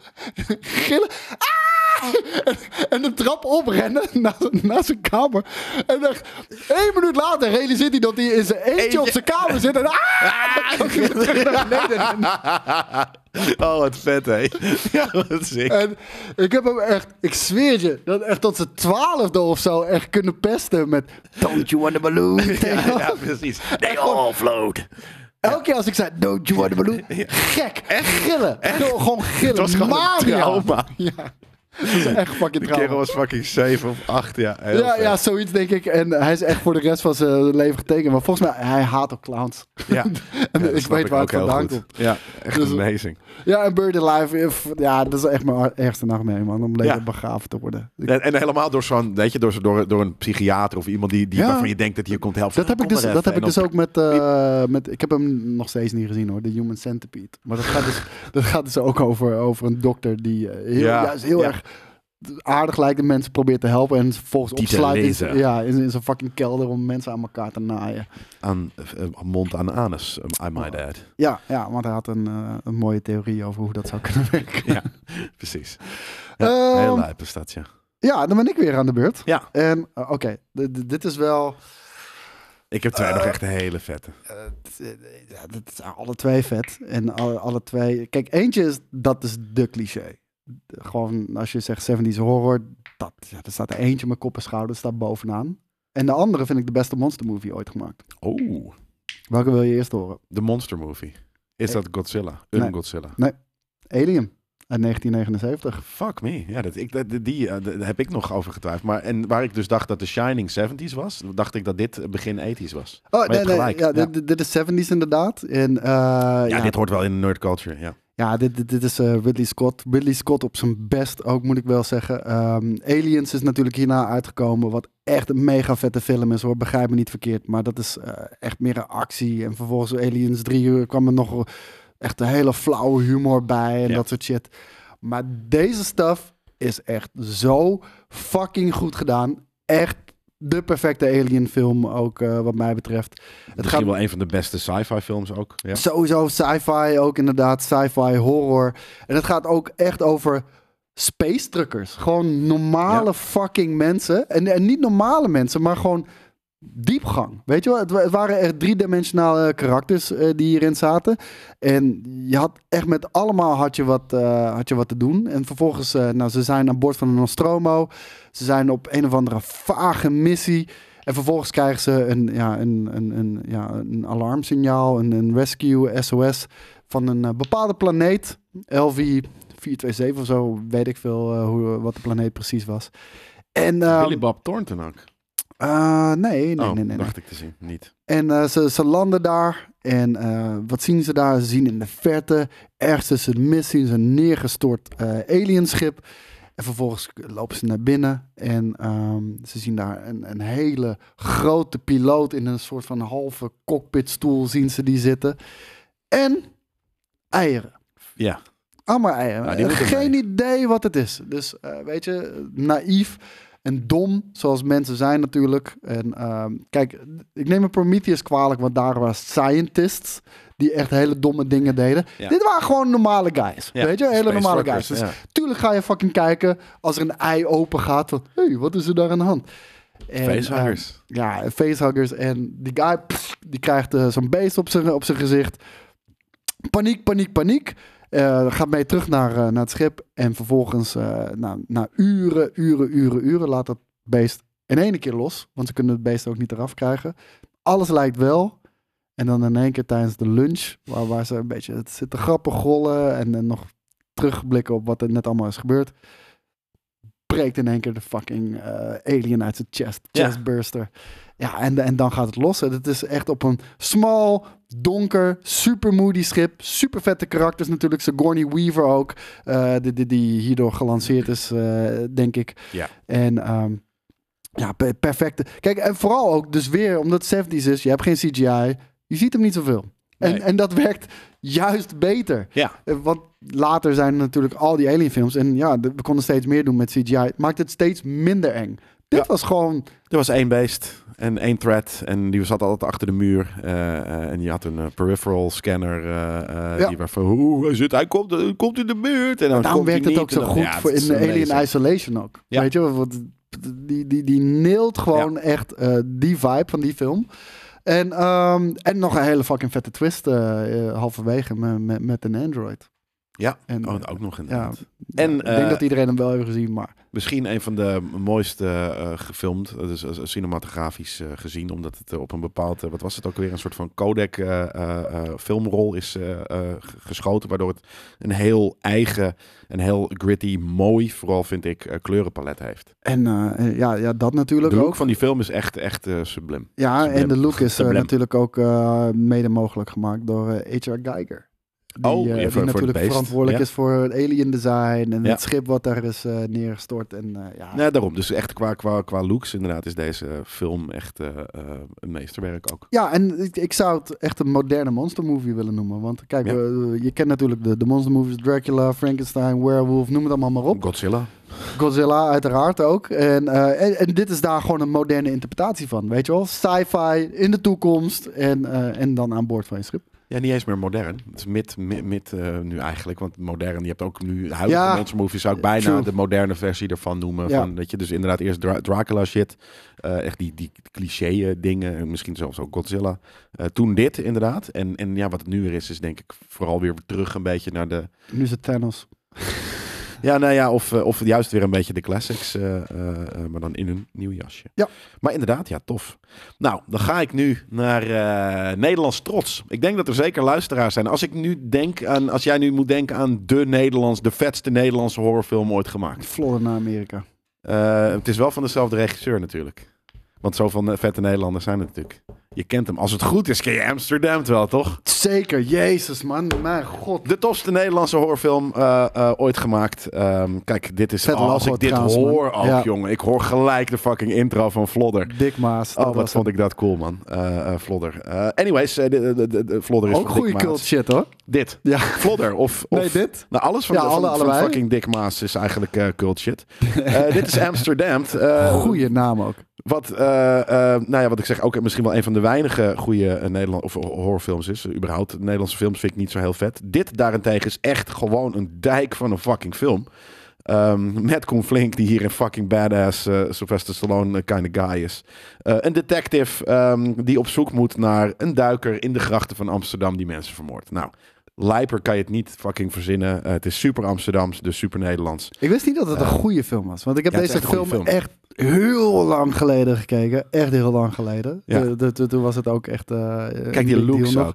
Gillen. Ah! En, de trap oprennen naar, naar zijn kamer. En echt één minuut later realiseert hij dat hij in zijn eentje op zijn kamer zit. En ah! Dan hij beneden. Oh, wat vet, hé. Ja, wat sick. En ik heb hem echt, ik zweer je, dat echt tot zijn twaalfde of zo echt kunnen pesten met Don't you want a balloon? Ja, ja, precies. They all float. Elke keer als ik zei Don't you want a balloon? Gek, echt gillen. Echt? Gewoon gillen. Het was gewoon een Mania. trauma. Ja, dat is echt fucking Die kerel was fucking 7 of 8, ja. Ja, vet. ja, zoiets denk ik. En hij is echt voor de rest van zijn leven getekend. Maar volgens mij, hij haat ook clowns. Ja. En Ja, ik weet waar het vandaan komt. Ja, echt Dus- amazing. Ja, en Bird Alive, eh, f- ja, dat is echt mijn ergste nachtmerrie, man. Om leven Ja. begraven te worden. Ik- En, en helemaal door zo'n, weet je, door, door, door een psychiater of iemand die, die Ja. waarvan je denkt dat je komt helpen. Dat heb ik dus, dat heb ik dus ook met, eh, met... Ik heb hem nog steeds niet gezien hoor, de Human Centipede. Maar dat gaat dus, dat gaat dus ook over, over een dokter die eh, heel, Ja, juist heel erg aardig lijkt mensen probeert te helpen. En te opsluit in, lezen. ja, in, in zo'n fucking kelder om mensen aan elkaar te naaien. Aan eh, mond aan anus, um, I might add. Ja, ja want hij had een, eh, een mooie theorie over hoe dat zou kunnen werken. Ja, precies. Ja, Ehm, heel lijp is dat, ja. Ja, dan ben ik weer aan de beurt. Ja, En eh, oké, dit is wel... ik heb twee nog echt een hele vette. Eh, eh, ja, dat zijn alle twee vet. En alle, alle twee. Kijk, eentje is dat is de cliché. Gewoon als je zegt 70s horror, dat, ja, er staat er eentje met kop en schouders staat bovenaan. En de andere vind ik de beste monster movie ooit gemaakt. Oh, Welke wil je eerst horen? de Monster Movie. Is dat Godzilla? Een nee. Godzilla? Alien uit 1979. Fuck me. Ja, dat, ik, dat, die eh, daar heb ik nog over getwijfeld. Maar, en waar ik dus dacht dat The Shining 70s was, dacht ik dat dit begin 80s was. Oh, je nee, nee. gelijk, Ja, ja. Dit, dit is 70s inderdaad. En, eh, Ja, ja, dit hoort wel in de nerd culture, ja. Ja, dit, dit, dit is Ridley Scott. Ridley Scott op zijn best ook, moet ik wel zeggen. Ehm, Aliens is natuurlijk hierna uitgekomen, wat echt een mega vette film is hoor. Begrijp me niet verkeerd, maar dat is eh, echt meer een actie. En vervolgens Aliens 3 uur kwam er nog echt een hele flauwe humor bij en Ja. dat soort shit. Maar deze stuff is echt zo fucking goed gedaan. Echt de perfecte Alien film ook eh, wat mij betreft. Het Misschien wel een van de beste sci-fi films ook. Ja. Sowieso sci-fi ook inderdaad, sci-fi horror. En het gaat ook echt over space truckers. Gewoon normale Ja. fucking mensen. En, en niet normale mensen, maar gewoon diepgang. Weet je wel, het, wa- het waren echt driedimensionale karakters eh, die hierin zaten. En je had echt met allemaal had je wat, eh, had je wat te doen. En vervolgens, eh, nou, ze zijn aan boord van een Nostromo. Ze zijn op een of andere vage missie. En vervolgens krijgen ze een, ja, een, een, een, ja, een alarmsignaal, een, een rescue SOS van een bepaalde planeet. LV 427 of zo, weet ik veel hoe, wat de planeet precies was. En, eh, Billy Bob Thornton ook. Eh, nee, nee, oh, nee, nee, nee. dacht ik te zien. Niet. En eh, ze, ze landen daar. En eh, wat zien ze daar? Ze zien in de verte, ergens tussen de mist, zien ze een neergestort alienschip. En vervolgens lopen ze naar binnen. En ehm, ze zien daar een, een hele grote piloot in een soort van halve cockpitstoel zien ze die zitten. En eieren. Ja. Allemaal eieren. Nou, Geen idee wat het is. Dus weet je, naïef. En dom, zoals mensen zijn natuurlijk. En ehm, kijk, ik neem een Prometheus kwalijk, want daar waren scientists die echt hele domme dingen deden. Ja. Dit waren gewoon normale guys, Ja, weet je? Hele space normale guys. Dus ja. tuurlijk ga je fucking kijken als er een ei open gaat hé, hey, wat is er daar aan de hand? En, Facehuggers. ehm, ja, facehuggers. En die guy, pff, die krijgt eh, zo'n beest op zijn op zijn gezicht. Paniek, paniek, paniek. Eh, gaat mee terug naar, eh, naar het schip. En vervolgens, eh, na, na uren, uren, uren, uren, laat dat beest in één keer los. Want ze kunnen het beest ook niet eraf krijgen. Alles lijkt wel. En dan in één keer tijdens de lunch, waar, waar ze een beetje het zitten grappen gollen. En, en nog terugblikken op wat er net allemaal is gebeurd. Breekt in één keer de fucking alien uit zijn chest. Ja. Chestburster. Ja, en, en dan gaat het los. En Het is echt op een smal, donker, super moody schip. Super vette karakters natuurlijk. Sigourney Weaver ook. eh, die, die, die hierdoor gelanceerd is, eh, denk ik. Ja. En ehm, ja, pe- perfecte. Kijk, en vooral ook dus weer, omdat het 70s is. Je hebt geen CGI. Je ziet hem niet zoveel. En, Nee. en dat werkt juist beter. Ja. Eh, Want later zijn er natuurlijk al die alienfilms. En ja, we konden steeds meer doen met CGI. Het maakt het steeds minder eng. Dit Ja. was gewoon... Er was één beest en één thread. En die zat altijd achter de muur. eh, eh, en je had een eh, peripheral scanner. Ja. Die waarvan, hoe hij zit, hij komt, komt in de buurt. En dan Daarom werkt het ook zo goed ja, voor in Alien amazing. Isolation ook. Ja. Weet je, want die, die, die neelt gewoon echt die vibe van die film. En, ehm, en nog een hele fucking vette twist eh, halverwege met, met, met een android. Ja, En, oh, ook nog ja, inderdaad. en, En, ik denk eh, dat iedereen hem wel heeft gezien, maar Misschien een van de mooiste eh, gefilmd, dus eh, cinematografisch eh, gezien, omdat het eh, op een bepaald, eh, wat was het ook weer, een soort van codec eh, eh, eh, filmrol is eh, eh, geschoten, waardoor het een heel eigen, een heel gritty, mooi, vooral vind ik, eh, kleurenpalet heeft. en eh, ja, ja, dat natuurlijk De look ook. van die film is echt, echt eh, sublim. Ja, en de look is eh, natuurlijk ook eh, mede mogelijk gemaakt door eh, H.R. Geiger. Die, Oh, ja, eh, voor- die voor natuurlijk beest. verantwoordelijk Ja. is voor het alien design en Ja. het schip wat daar is eh, neergestort. En, eh, ja, Nee, daarom. Dus echt qua, qua, qua looks inderdaad is deze film echt een meesterwerk ook. Ja, en ik, ik zou het echt een moderne monstermovie willen noemen. Want kijk, je kent natuurlijk de, de monstermovies, Dracula, Frankenstein, Werewolf, noem het allemaal maar op. Godzilla. Godzilla uiteraard ook. En, en, en dit is daar gewoon een moderne interpretatie van, weet je wel? Sci-fi in de toekomst en, en dan aan boord van je schip. Ja, niet eens meer modern. Het is mid, mid, mid, eh, nu eigenlijk. Want modern, je hebt ook nu huidige Ja, monstermovies, zou ik bijna true. de moderne versie ervan noemen. Ja. Van, weet je, dus inderdaad eerst Dra- Dracula shit. eh, echt die, die cliché eh, dingen. En misschien zelfs ook Godzilla. Toen dit inderdaad. En, en ja, wat het nu weer is, is denk ik vooral weer terug een beetje naar de... Nu is het Thanos. Ja, nou ja, of, eh, of juist weer een beetje de classics. eh, eh, maar dan in een nieuw jasje. Ja. Maar inderdaad, ja, tof. Nou, dan ga ik nu naar eh, Nederlands trots. Ik denk dat er zeker luisteraars zijn. Als ik nu denk aan, als jij nu moet denken aan de Nederlands, de vetste Nederlandse horrorfilm ooit gemaakt. Florida naar Amerika. Het is wel van dezelfde regisseur natuurlijk. Want zoveel vette Nederlanders zijn er natuurlijk. Je kent hem. Als het goed is, ken je Amsterdam wel, toch? Zeker, jezus man, mijn god. De tofste Nederlandse horrorfilm eh, eh, ooit gemaakt. Ehm, kijk, dit is... Vet oh, als ik dit trouwens, man. hoor ook, Ja. jongen. Ik hoor gelijk de fucking intro van Flodder. Dick Maas. Oh, wat vond ik dat cool, man. Flodder. Eh, anyways, de, de, de, de Flodder is Ook goede cult shit hoor. Dit. Ja. Flodder of... of Nee, dit? Nou, alles van, Ja, de, van, alle- van allebei. fucking Dick Maas is eigenlijk cult shit. Dit is Amsterdam. Goeie naam ook. Wat, eh, eh, nou ja, wat ik zeg, ook misschien wel een van de weinige goede eh, Nederland of horrorfilms is. Uh, überhaupt, Nederlandse films vind ik niet zo heel vet. Dit daarentegen is echt gewoon een dijk van een fucking film. Ehm, met Koen Flink, die hier een fucking badass Sylvester Stallone kind of guy is. Een detective ehm, die op zoek moet naar een duiker in de grachten van Amsterdam die mensen vermoordt. Nou, lijper kan je het niet fucking verzinnen. Eh, het is super Amsterdams, dus super Nederlands. Ik wist niet dat het een goede film was. Want ik heb ja, deze echt film, echt heel lang geleden gekeken. Echt heel lang geleden. Ja. De- de- de- Toen was het ook echt... eh, Kijk die looks nog.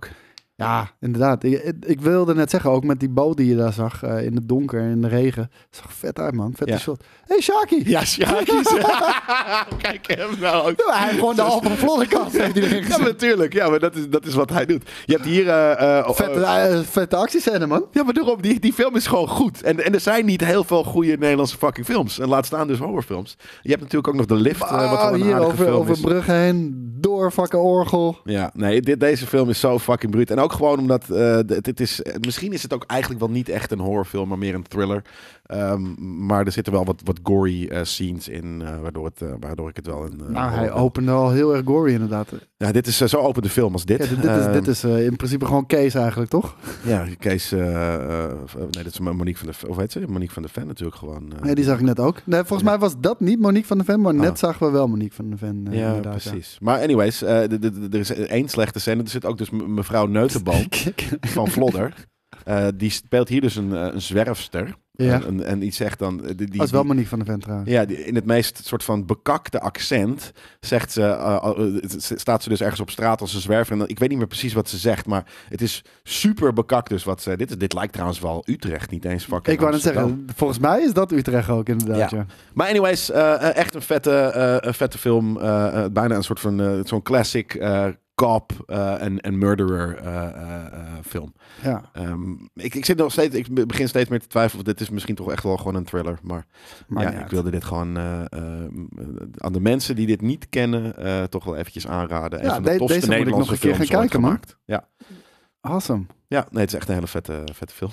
Ja, inderdaad. Ik, ik wilde net zeggen, ook met die boot die je daar zag eh, in het donker en in de regen. Zag vet uit, man. Vette Ja. shot. hey, Shaki! Ja, Sjaakjes. Kijk hem nou ook. Ja, hij heeft gewoon de halve vlodderkast heeft hij erin Ja, natuurlijk. Ja, maar dat is, dat is wat hij doet. Je hebt hier... eh, Vette, eh, vette actiescène, man. ja, maar daarom, die, die film is gewoon goed. En, en er zijn niet heel veel goede Nederlandse fucking films. En laat staan dus horrorfilms. Je hebt natuurlijk ook nog The Lift, eh, wat een hier over, over brug heen, door fucking orgel. Ja, nee, dit, deze film is zo fucking bruut. En ook ook gewoon omdat d- het is, misschien is het ook eigenlijk wel niet echt een horrorfilm, maar meer een thriller. Ehm, maar er zitten wel wat, wat gory eh, scenes in, eh, waardoor, het, waardoor ik het wel een. Nou, hij opende al heel erg gory inderdaad. Ja, dit is zo open de film als dit. Ja, dit, dit is, Ehm, dit is eh, in principe gewoon Kees eigenlijk, toch? Ja, Kees. nee, dat is Monique van de. Of heet ze? Monique van de Ven natuurlijk gewoon. Ja, die zag ik net ook. Nee, volgens mij was dat niet Monique van de Ven, maar net Ah. zagen we wel Monique van de Ven. ja, inderdaad, ja. precies. Maar anyways, er is één slechte scène. Er zit ook dus mevrouw Van Vlodder. Eh, die speelt hier dus een, eh, een zwerfster. Ja. En, en die zegt dan... eh, Die, die, Dat is wel Monique van de Ven trouwens. ja, die- in het meest soort van bekakte accent zegt ze, staat ze dus ergens op straat als een zwerver. En dan- ik weet niet meer precies wat ze zegt, maar het is super bekakt dus wat ze... Dit, is, dit lijkt trouwens wel Utrecht, niet eens fucking Ik wou net zeggen, volgens mij is dat Utrecht ook inderdaad, ja. Ja. Maar anyways, echt een vette, een vette film. Bijna een soort van zo'n classic cop eh, en, en murderer eh, eh, film. ja. Ehm, ik, ik zit nog steeds, ik begin steeds meer te twijfelen. of Dit is misschien toch echt wel gewoon een thriller. Maar ja, niet ik uit. wilde dit gewoon aan de mensen die dit niet kennen, toch wel eventjes aanraden. Ja, van de de- tofste deze moet ik Nederlandse nog een keer gaan kijken, man. Ja. Awesome. ja, nee, het is echt een hele vette, vette film.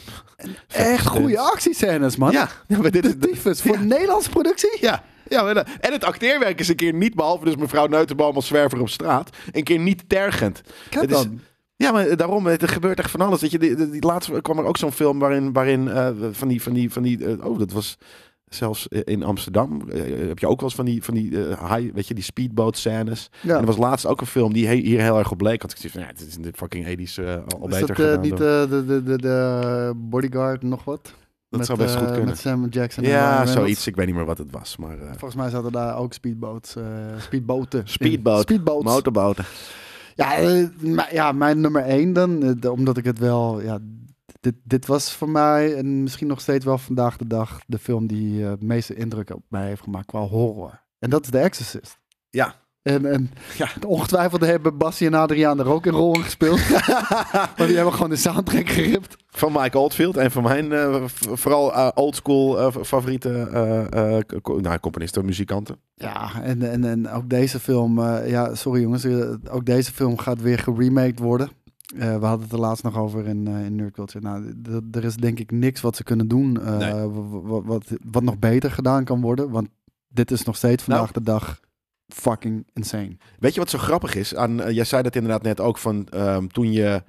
Echt goede actiescènes, man. Ja, ja, maar dit is, De tyfus voor Nederlandse productie? Ja, ja en het acteerwerk is een keer niet, behalve dus mevrouw Neutenboom als zwerver op straat, een keer niet tergend. Kijk Het is-. Ja, maar daarom, er gebeurt echt van alles. Weet je, die, die, die laatste kwam er ook zo'n film waarin, waarin eh, van die, van die, van die, eh, oh, dat was zelfs in Amsterdam. eh, heb je ook wel eens van die, van die, high, weet je, die speedboat scènes. Ja. En er was laatst ook een film die he- hier heel erg op bleek. Had ik zoiets van, ja, het is in de fucking 80s eh, al, al Is beter dat gedaan. niet de, de, de, de bodyguard nog wat? Dat Met, zou best goed eh, kunnen. Met Sam Jackson en Ja, zoiets. Ik weet niet meer wat het was, maar eh, Volgens mij zaten daar ook speedboats, eh, speedboten. Speedboot. Speedboats. motorboten. Ja, ja, mijn nummer één dan. omdat ik het wel... Ja, dit, dit was voor mij, en misschien nog steeds wel vandaag de dag... de film die het meeste indruk op mij heeft gemaakt qua horror. En dat is The Exorcist. Ja. En, en Ja. ongetwijfeld hebben Bassie en Adriaan er ook een rol in gespeeld. maar die hebben gewoon de soundtrack geript. Van Mike Oldfield, een van mijn eh, vooral eh, oldschool eh, favoriete co- nou, componisten, muzikanten. Ja, en, en, en ook deze film... ja, sorry jongens. ook deze film gaat weer geremaked worden. We hadden het er laatst nog over in, in Nerd Culture. Nou, er is denk ik niks wat ze kunnen doen... Nee. wat, wat nog beter gedaan kan worden. Want dit is nog steeds vandaag Nou. de dag fucking insane. Weet je wat zo grappig is? Aan, eh, jij zei dat inderdaad net ook van ehm, toen je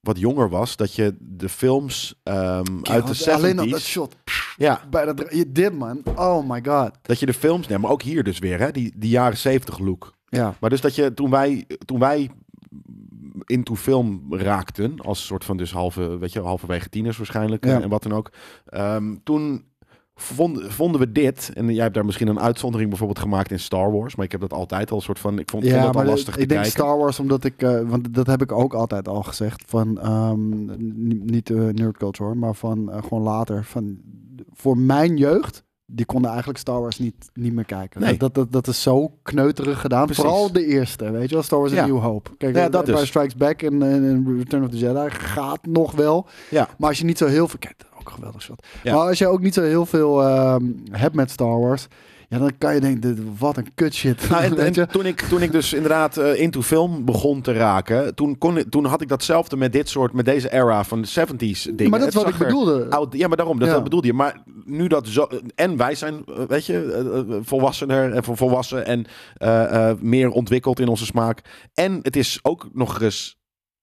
wat jonger was, dat je de films ehm, uit de 70s... Alleen dat shot. ja, Bij dat, je dit man. Oh my god. dat je de films... Nee, maar ook hier dus weer, hè, die, die jaren 70 look. Ja. Maar dus dat je toen wij, toen wij into film raakten, als soort van dus halve, weet je, halverwege tieners waarschijnlijk Ja. en wat dan ook. ehm, toen vonden, vonden we dit, en jij hebt daar misschien een uitzondering bijvoorbeeld gemaakt in Star Wars, maar ik heb dat altijd al een soort van, ik vond, vond Ja, het al de- lastig ik te denk kijken. Star Wars omdat ik, eh, want dat heb ik ook altijd al gezegd van ehm, niet, eh, nerd culture, hoor, maar van eh, gewoon later van voor mijn jeugd. Die konden eigenlijk Star Wars niet, niet meer kijken. Nee. Dat, dat, dat is zo kneuterig gedaan. Precies. Vooral de eerste, weet je wel. Star Wars Ja. A New Hope. Kijk, Ja, dat Empire dus. Strikes Back en, Return of the Jedi gaat nog wel. Ja. Maar als je niet zo heel veel... Kijk, ook een geweldig shot. Ja. Maar als je ook niet zo heel veel ehm, hebt met Star Wars... Ja, dan kan je denken, dit- wat een kut shit. Nou, en, en toen, ik, toen ik dus inderdaad eh, into film begon te raken, toen, kon, toen had ik datzelfde met dit soort, met deze era van de 70s dingen. maar dat is wat ik bedoelde. Oud, ja, maar daarom, dat, Ja. dat bedoelde je. Maar nu dat zo. En wij zijn, eh, weet je, eh, eh, volwassener en vol- volwassen en eh, eh, meer ontwikkeld in onze smaak. En het is ook nog eens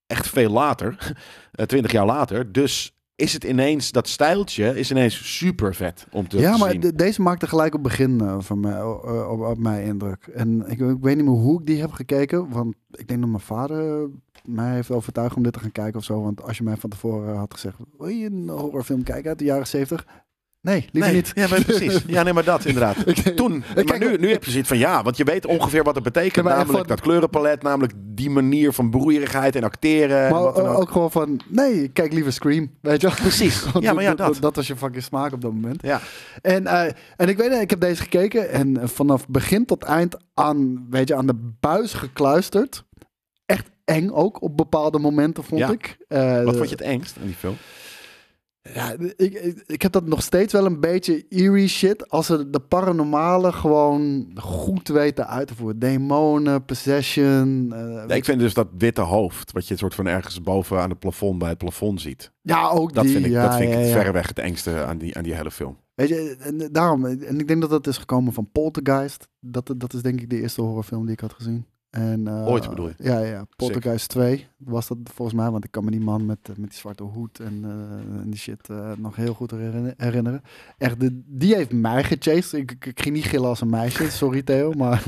echt veel later, twintig jaar later. Dus is het ineens, dat stijltje is ineens super vet om te ja, maar zien. de- deze maakte gelijk op het begin eh, van mij, eh, op, op mijn indruk. En ik, ik weet niet meer hoe ik die heb gekeken. Want ik denk dat mijn vader mij heeft overtuigd om dit te gaan kijken of zo. Want als je mij van tevoren had gezegd, wil je een horrorfilm kijken uit de jaren 70? Nee, liever nee, niet. Ja, maar precies. Ja, nee, maar dat inderdaad. Toen, maar kijk nu, nu heb je zoiets van ja, want je weet ongeveer wat het betekent. Ja, namelijk van- dat kleurenpalet, namelijk die manier van broeierigheid en acteren. en Maar wat dan ook. ook. gewoon van, nee, kijk liever Scream, weet je wel. Precies. Ja, maar ja, dat. Dat was je fucking smaak op dat moment. Ja. En, eh, en ik weet, ik heb deze gekeken en eh, vanaf begin tot eind aan, weet je, aan de buis gekluisterd. Echt eng ook op bepaalde momenten, vond Ja. ik. Eh, Wat vond je het engst aan die film? Ja, ik, ik, ik heb dat nog steeds wel een beetje eerie shit. Als ze de paranormale gewoon goed weten uit te voeren. Demonen, possession. eh, Ja, ik vind dus dat witte hoofd, wat je soort van ergens boven aan het plafond bij het plafond ziet. ja, ook Dat die. vind ik, ja, dat vind ik verreweg het engste aan die, aan die hele film. Weet je, en daarom. En ik denk dat dat is gekomen van Poltergeist. Dat, dat is denk ik de eerste horrorfilm die ik had gezien. En, eh, Ooit bedoel je? Ja, ja. Poltergeist 2 was dat volgens mij. Want ik kan me die man met, met die zwarte hoed en, eh, en die shit eh, nog heel goed herinner- herinneren. Echt, de, die heeft mij gechased. Ik, ik, ging niet gillen als een meisje. Sorry Theo, maar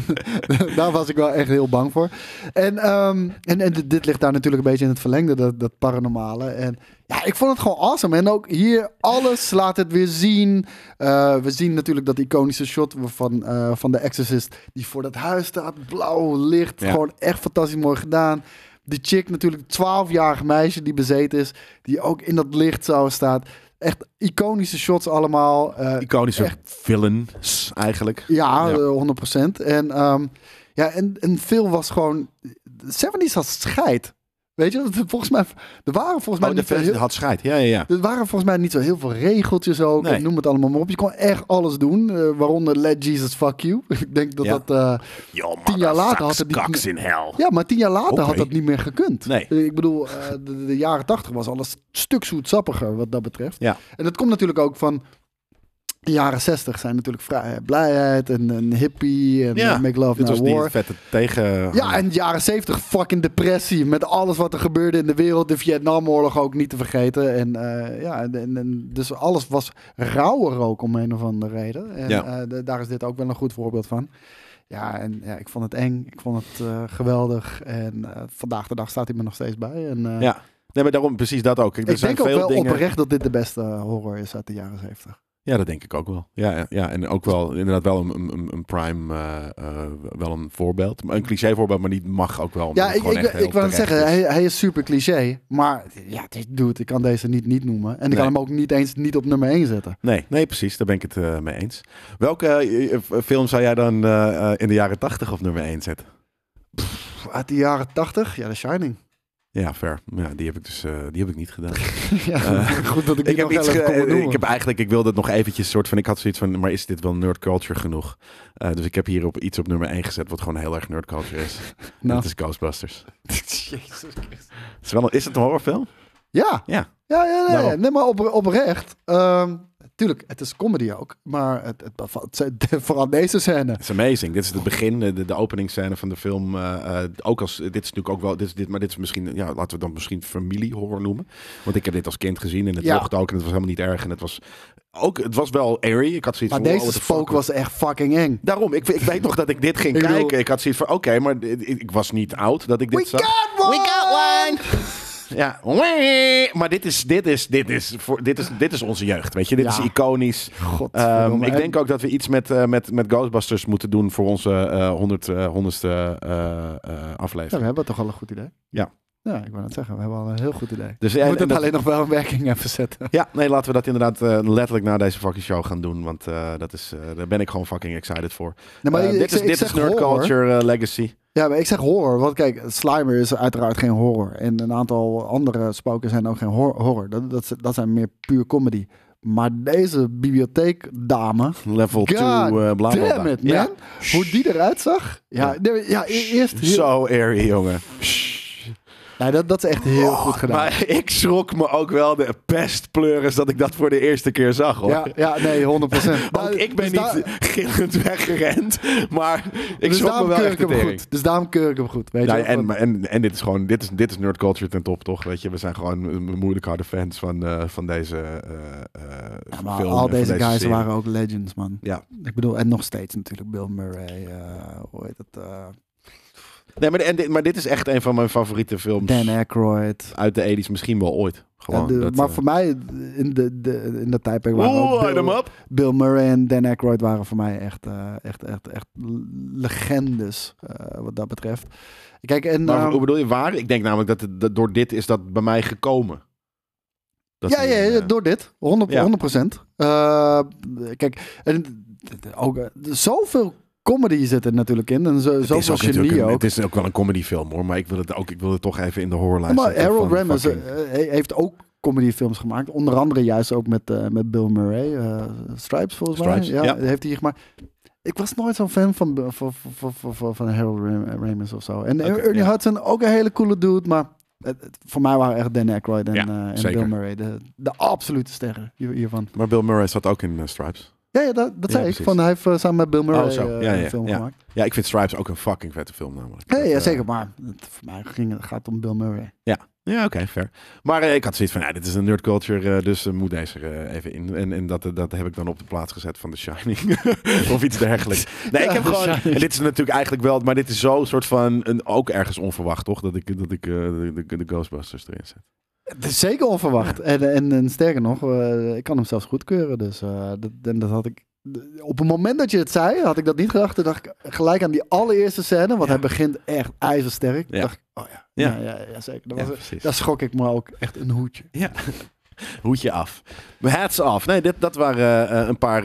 daar was ik wel echt heel bang voor. En, ehm, en, en dit- dit ligt daar natuurlijk een beetje in het verlengde, dat, dat paranormale. En ja, ik vond het gewoon awesome. En ook hier, alles laat het weer zien. Eh, we zien natuurlijk dat iconische shot van, eh, van de Exorcist, die voor dat huis staat, blauw licht. Ja. Gewoon echt fantastisch mooi gedaan. Die chick natuurlijk, 12-jarig meisje die bezeten is, die ook in dat licht zo staat. Echt iconische shots allemaal. Eh, Iconische echt. villains eigenlijk. ja, Ja. eh, 100%. En, ehm, ja, en, en veel was gewoon... De 70s had scheid. Weet je, volgens mij... Er waren volgens mij Oh, de heel, had scheid. Ja, ja, ja. er waren volgens mij niet zo heel veel regeltjes ook. Nee. Noem het allemaal maar op. Je kon echt alles doen. eh, waaronder Let Jesus Fuck You. Ik denk dat Ja. dat... Yo, Tien jaar later had het niet- kaks in hell. ja, maar tien jaar later had dat niet meer gekund. Nee. Eh, Ik bedoel, de, de jaren tachtig was alles een stuk zoetsappiger wat dat betreft. Ja. En dat komt natuurlijk ook van... De jaren zestig zijn natuurlijk vrijheid, blijheid en, en hippie en Ja, eh, make love Dit was war. die vette tegen... Ja, en de jaren 70 fucking depressie. Met alles wat er gebeurde in de wereld. De Vietnamoorlog ook niet te vergeten. En eh, ja, en, dus alles was rauwer ook om een of andere reden. En Ja. eh, de- daar is dit ook wel een goed voorbeeld van. Ja, en ja, ik vond het eng. Ik vond het eh, geweldig. En eh, vandaag de dag staat hij me nog steeds bij. En, eh, Ja. Nee, maar daarom precies dat ook. Kijk, er ik zijn denk ook wel dingen... oprecht dat dit de beste horror is uit de jaren 70. Ja, dat denk ik ook wel. Ja, ja, en ook wel inderdaad wel een, een, een prime, eh, eh, wel een voorbeeld. Een cliché voorbeeld, maar niet mag ook wel. Ja, ik, ik, ik wil het zeggen, is. hij, hij is super cliché. Maar ja, dude, ik kan deze niet niet noemen. En ik Nee. kan hem ook niet eens niet op nummer 1 zetten. Nee, nee, precies. Daar ben ik het eh, mee eens. Welke film zou jij dan in de jaren tachtig op nummer 1 zetten? Uit de jaren 80, ja, The Shining. Ja, fair. Ja, die heb ik dus eh, die heb ik niet gedaan. ja, Eh, goed dat ik, ik heb nog iets. ge- ik heb eigenlijk, ik wilde het nog eventjes soort van. Ik had zoiets van, maar is dit wel nerd culture genoeg? Eh, dus ik heb hier op iets op nummer 1 gezet, wat gewoon heel erg nerd culture is. Nou. Dat is Ghostbusters. Jezus Christus. Is, het wel een, is het een horrorfilm? Ja, Ja. ja, ja nee, maar op, oprecht. Ehm tuurlijk, het is comedy ook. Maar het, het, het- vooral deze scène. Het is amazing. Dit is het begin, de, de openingsscène van de film. eh, eh, ook als, dit is natuurlijk ook wel, dit is dit, maar dit is misschien, ja, laten we het dan misschien familiehorror noemen. Want ik heb dit als kind gezien en het Ja. mocht ook en het was helemaal niet erg. En het was ook, het was wel airy. Ik had zoiets Maar van, deze spook was echt fucking eng. Daarom, ik, ik weet nog dat ik dit ging Ik bedoel- kijken. Ik had zoiets van, oké, maar ik, ik was niet oud dat ik dit We zag. got one! We got one! Ja, maar dit is, dit, is, dit, is voor, dit, is, dit is onze jeugd, weet je. Dit Ja. is iconisch. Ehm, ik En- denk ook dat we iets met, eh, met, met Ghostbusters moeten doen voor onze eh 100, eh, honderdste eh, eh, Ja, aflevering. we hebben toch al een goed idee? Ja. Ja, ik wou net zeggen, we hebben al een heel goed idee. Dus We ja, moeten en het dat- alleen nog wel in werking even zetten. ja, nee, laten we dat inderdaad eh, letterlijk na deze fucking show gaan doen. Want eh, dat is, eh, daar ben ik gewoon fucking excited voor. Nee, maar Eh, ik- dit ik is, dit is Nerd. Culture eh, Legacy. Ja, maar ik zeg horror. Want kijk, Slimer is uiteraard geen horror. En een aantal andere spoken zijn ook geen hor- horror. Dat, dat, dat zijn meer puur comedy. Maar deze bibliotheekdame, Level 2, God eh bla bla bla. damn it, man. Ja. Hoe die eruit zag. Ja, ja e- eerst... Zo airy, jongen. Nee, dat, dat is echt heel goed gedaan. Oh, Maar ik schrok me ook wel de pestpleuris dat ik dat voor de eerste keer zag, hoor. ja, ja, nee, 100 Ook ik ben niet gillend weggerend, maar ik dus schrok me daarom wel keur echt hem goed. Dus daarom keur ik hem goed. Weet Ja, je? en, maar- en, en dit is gewoon, dit is, dit is nerd culture ten top, toch? Weet je, we zijn gewoon moeilijk harde fans van, eh, van deze eh ja, maar film. al deze guys serie. waren ook legends, man. Ja. Ik bedoel, en nog steeds natuurlijk Bill Murray. hoe heet het? Nee, maar, en dit, maar dit is echt een van mijn favoriete films Dan Aykroyd. uit de 80s, misschien wel ooit. Gewoon, Ja, de- dat, maar eh, voor mij, in, de, de, in dat tijdperk waren Bill, 'em up. Bill Murray en Dan Aykroyd waren voor mij echt, eh, echt, echt, echt legendes eh, wat dat betreft. Kijk, en... Maar ehm, hoe bedoel je waar? Ik denk namelijk dat, het, dat door dit is dat bij mij gekomen. Dat ja, ja, ja, door dit. 100, Ja. 100%. Eh, kijk, en ook zoveel comedy zit er natuurlijk in. En zo, het is zoveel ook natuurlijk genie een- ook. Het is ook wel een comedyfilm hoor, maar ik wil het ook. Ik wil het toch even in de horrorlijst. maar Harold Ramis fucking- eh, he- heeft ook comedyfilms gemaakt. Onder andere juist ook met, eh, met Bill Murray. eh, Stripes volgens Stripes, mij. ja. heeft hij gemaakt. Ik was nooit zo'n fan van, van, van, van, Harold Ram- Ramis of zo. En Ernie. Hudson, ook een hele coole dude. Maar voor mij waren echt Dan Aykroyd en, Ja, en. Bill Murray de, de absolute sterren hier- hiervan. Maar Bill Murray zat ook in Stripes. Ja, ja dat, dat Ja, zei ik. precies. Van, hij heeft eh, samen met Bill Murray Oh, eh, Ja, ja, een film ja. gemaakt. Ja, ik vind Stripes ook een fucking vette film namelijk. Ja, Dat, ja, eh, zeker. Maar het, voor mij ging, het gaat om Bill Murray. Ja, oké, fair. Maar ik had zoiets van, ja, dit is een nerd culture, dus moet deze er even in. En, en dat, dat heb ik dan op de plaats gezet van The Shining. of iets dergelijks. Nee, ik Ja, heb gewoon... En dit is natuurlijk eigenlijk wel... Maar dit is zo soort van... Een, ook ergens onverwacht, toch? Dat ik, dat ik de, de, de Ghostbusters erin zet. Het is zeker onverwacht. En, en, en sterker nog, eh, ik kan hem zelfs goedkeuren. Dus eh, dat, en dat had ik. Op het moment dat je het zei, had ik dat niet gedacht. Toen dacht ik gelijk aan die allereerste scène, want Ja. hij begint echt ijzersterk. Ja. dacht ik, oh ja, Ja. ja, zeker. Dat was, daar schrok ik me ook echt een hoedje. Ja. Hoedje af. Hats off. Nee, dit, dat waren eh, een paar...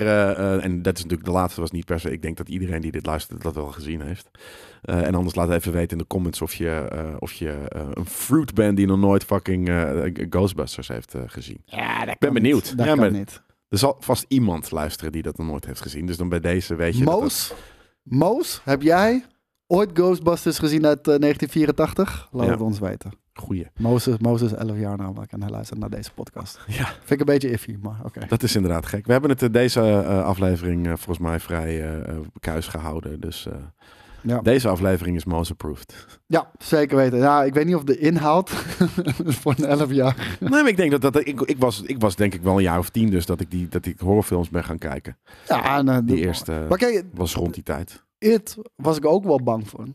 en dat is natuurlijk de laatste was niet per se... Ik denk dat iedereen die dit luistert dat wel gezien heeft. Eh, en anders laat even weten in de comments of je, eh, of je eh, een fruit bent die nog nooit fucking eh, Ghostbusters heeft gezien. Ja, dat ben benieuwd. Dat Ja, kan maar- niet. Er zal vast iemand luisteren die dat nog nooit heeft gezien. Dus dan bij deze weet je... dat dat- Moos, Moos, heb jij ooit Ghostbusters gezien uit eh, 1984? Laat Ja. het ons weten. Goeie. Moos is, Moos is 11 jaar namelijk en hij luistert naar deze podcast. Ja, Vind ik een beetje iffy, maar oké. dat is inderdaad gek. We hebben het deze eh, aflevering eh, volgens mij vrij eh eh, kuis gehouden. Dus eh, Ja. deze aflevering is most approved. Ja, zeker weten. Ja, ik weet niet of de inhoud voor een 11 jaar. Nee, maar ik denk dat, dat ik, ik, was, ik was denk ik wel een jaar of tien dus dat ik, die, dat ik horrorfilms ben gaan kijken. Ja, en, eh, Die de- eerste Maar kijk, was rond die tijd. It was ik ook wel bang voor.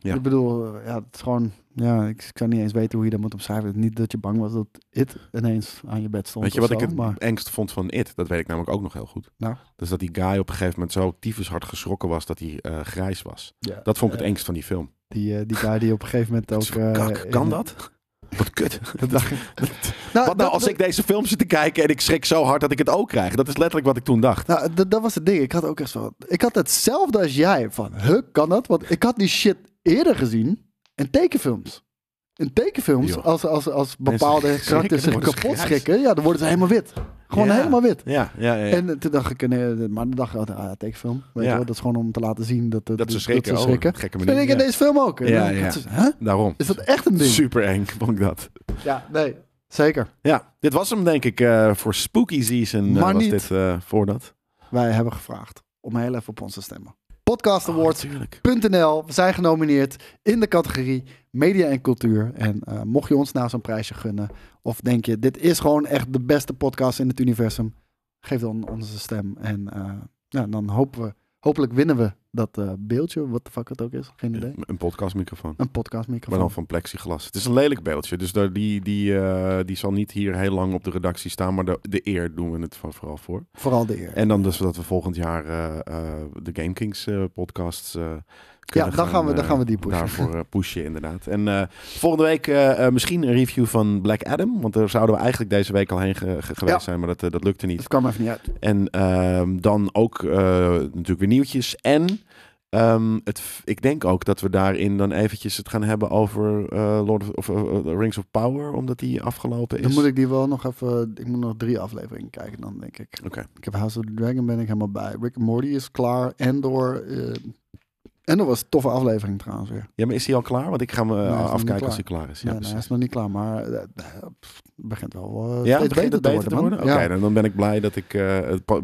Ja. Ik bedoel, eh, ja, het is gewoon, ja, ik, zou niet eens weten hoe je dat moet omschrijven. Niet dat je bang was dat It ineens aan je bed stond. Weet je wat ik het maar, engst vond van It? Dat weet ik namelijk ook nog heel goed. Nou? Dus dat die guy op een gegeven moment zo tyfus hard geschrokken was dat hij eh, grijs was. ja, Dat vond ik het engst van die film. Die, eh, die guy die op een gegeven moment ook... Kak, kan dat? Wat kut. Dat dacht ik. Nou, Wat nou dat- als dat- ik deze film zit te kijken en ik schrik zo hard dat ik het ook krijg? Dat is letterlijk wat ik toen dacht. Nou, dat, dat was het ding. Ik had ook echt zo. Ik had hetzelfde als jij. Van, huh, kan dat? Want ik had die shit eerder gezien in tekenfilms. In tekenfilms, als, als, als bepaalde karakters zich kapot schrikken, ja, dan worden ze helemaal wit. Gewoon Ja. helemaal wit. Ja, ja. En toen dacht ik, nee, maar dan dacht ik, altijd, ah, ja, tekenfilm. Weet je wel, dat is gewoon om te laten zien dat, dat ze schrikken. Dat Oh, ze schrikken. gekke Dat manier. vind ik in deze film ook. Ja, ja. Daarom. Is dat echt een ding? Super eng vond ik dat. Ja, nee, zeker. Ja, dit was hem denk ik eh, voor Spooky Season. eh, Maar was niet. dit eh, voor dat. Wij hebben gevraagd om heel even op ons te stemmen. Podcast Awards natuurlijk. .nl. We zijn genomineerd in de categorie media en cultuur. En eh, mocht je ons nou zo'n prijsje gunnen, of denk je, dit is gewoon echt de beste podcast in het universum, geef dan onze stem. En eh, ja, dan hopen we, hopelijk winnen we dat eh, beeldje, wat de fuck het ook is, geen idee. Een podcastmicrofoon. Een Maar podcastmicrofoon. dan van plexiglas. Het is een lelijk beeldje. Dus daar, die, die, eh, die zal niet hier heel lang op de redactie staan. Maar de, de eer doen we het vooral voor. Vooral de eer. En dan dus dat we volgend jaar eh, de Game Kings podcasts eh, ja, dan gaan, we, dan eh, gaan we die pushen. daarvoor eh, pushen inderdaad. En eh, volgende week misschien een review van Black Adam. Want daar zouden we eigenlijk deze week al heen ge- ge- geweest Ja. zijn. Maar dat, dat lukte niet. Dat kwam even niet uit. En ehm, dan ook natuurlijk weer nieuwtjes. En ehm, het, ik denk ook dat we daarin dan eventjes het gaan hebben over Lord of, of, Rings of Power. Omdat die afgelopen is. Dan moet ik die wel nog even, ik moet nog drie afleveringen kijken dan, denk ik. Oké. Ik heb House of the Dragon ben ik helemaal bij. Rick and Morty is klaar. Endor, eh Endor was een toffe aflevering trouwens weer. Ja, maar is hij al klaar? Want ik ga me eh, is afkijken als hij klaar. is. Ja, nee, nee, hij is nog niet klaar, maar eh, eh, het begint wel eh, Ja, begint het beter te worden? Oké, Ja. dan, ben ik blij dat ik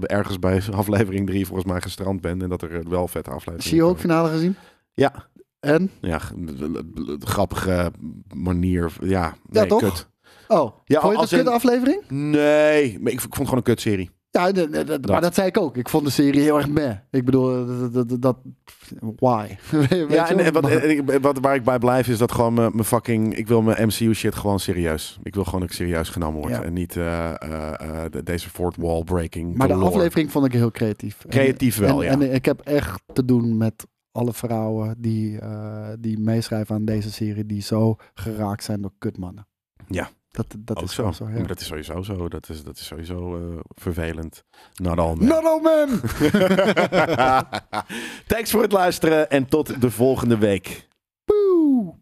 ergens bij aflevering 3 volgens mij gestrand ben. En dat er wel vette afleveringen Zie je ook finale gezien? Ja, En? ja, grappige manier. Ja, nee, Ja, toch? kut. Oh, Ja, vond je het een kut aflevering? Nee, maar ik, ik vond het gewoon een kutserie. Ja, de- de- de- maar dat zei ik ook. Ik vond de serie heel erg meh. Ik bedoel, dat... why? Ja, en, wel? en wat, Maar- en ik- wat, waar ik bij blijf is dat gewoon mijn fucking... Ik wil mijn MCU shit gewoon serieus. Ik wil gewoon dat ik serieus genomen word. Ja. En niet eh, eh, eh, de- deze fourth wall breaking. Maar de aflevering vond ik heel creatief. En- Creatief wel, en, ja. En ik heb echt te doen met alle vrouwen die, die meeschrijven aan deze serie, die zo geraakt zijn door kutmannen. Ja. Dat, dat Ook is zo. zo. Ja. Maar dat is sowieso zo. Dat is, dat is sowieso eh, vervelend. Not all men. Not all men! Thanks voor het luisteren en tot de volgende week. Boe!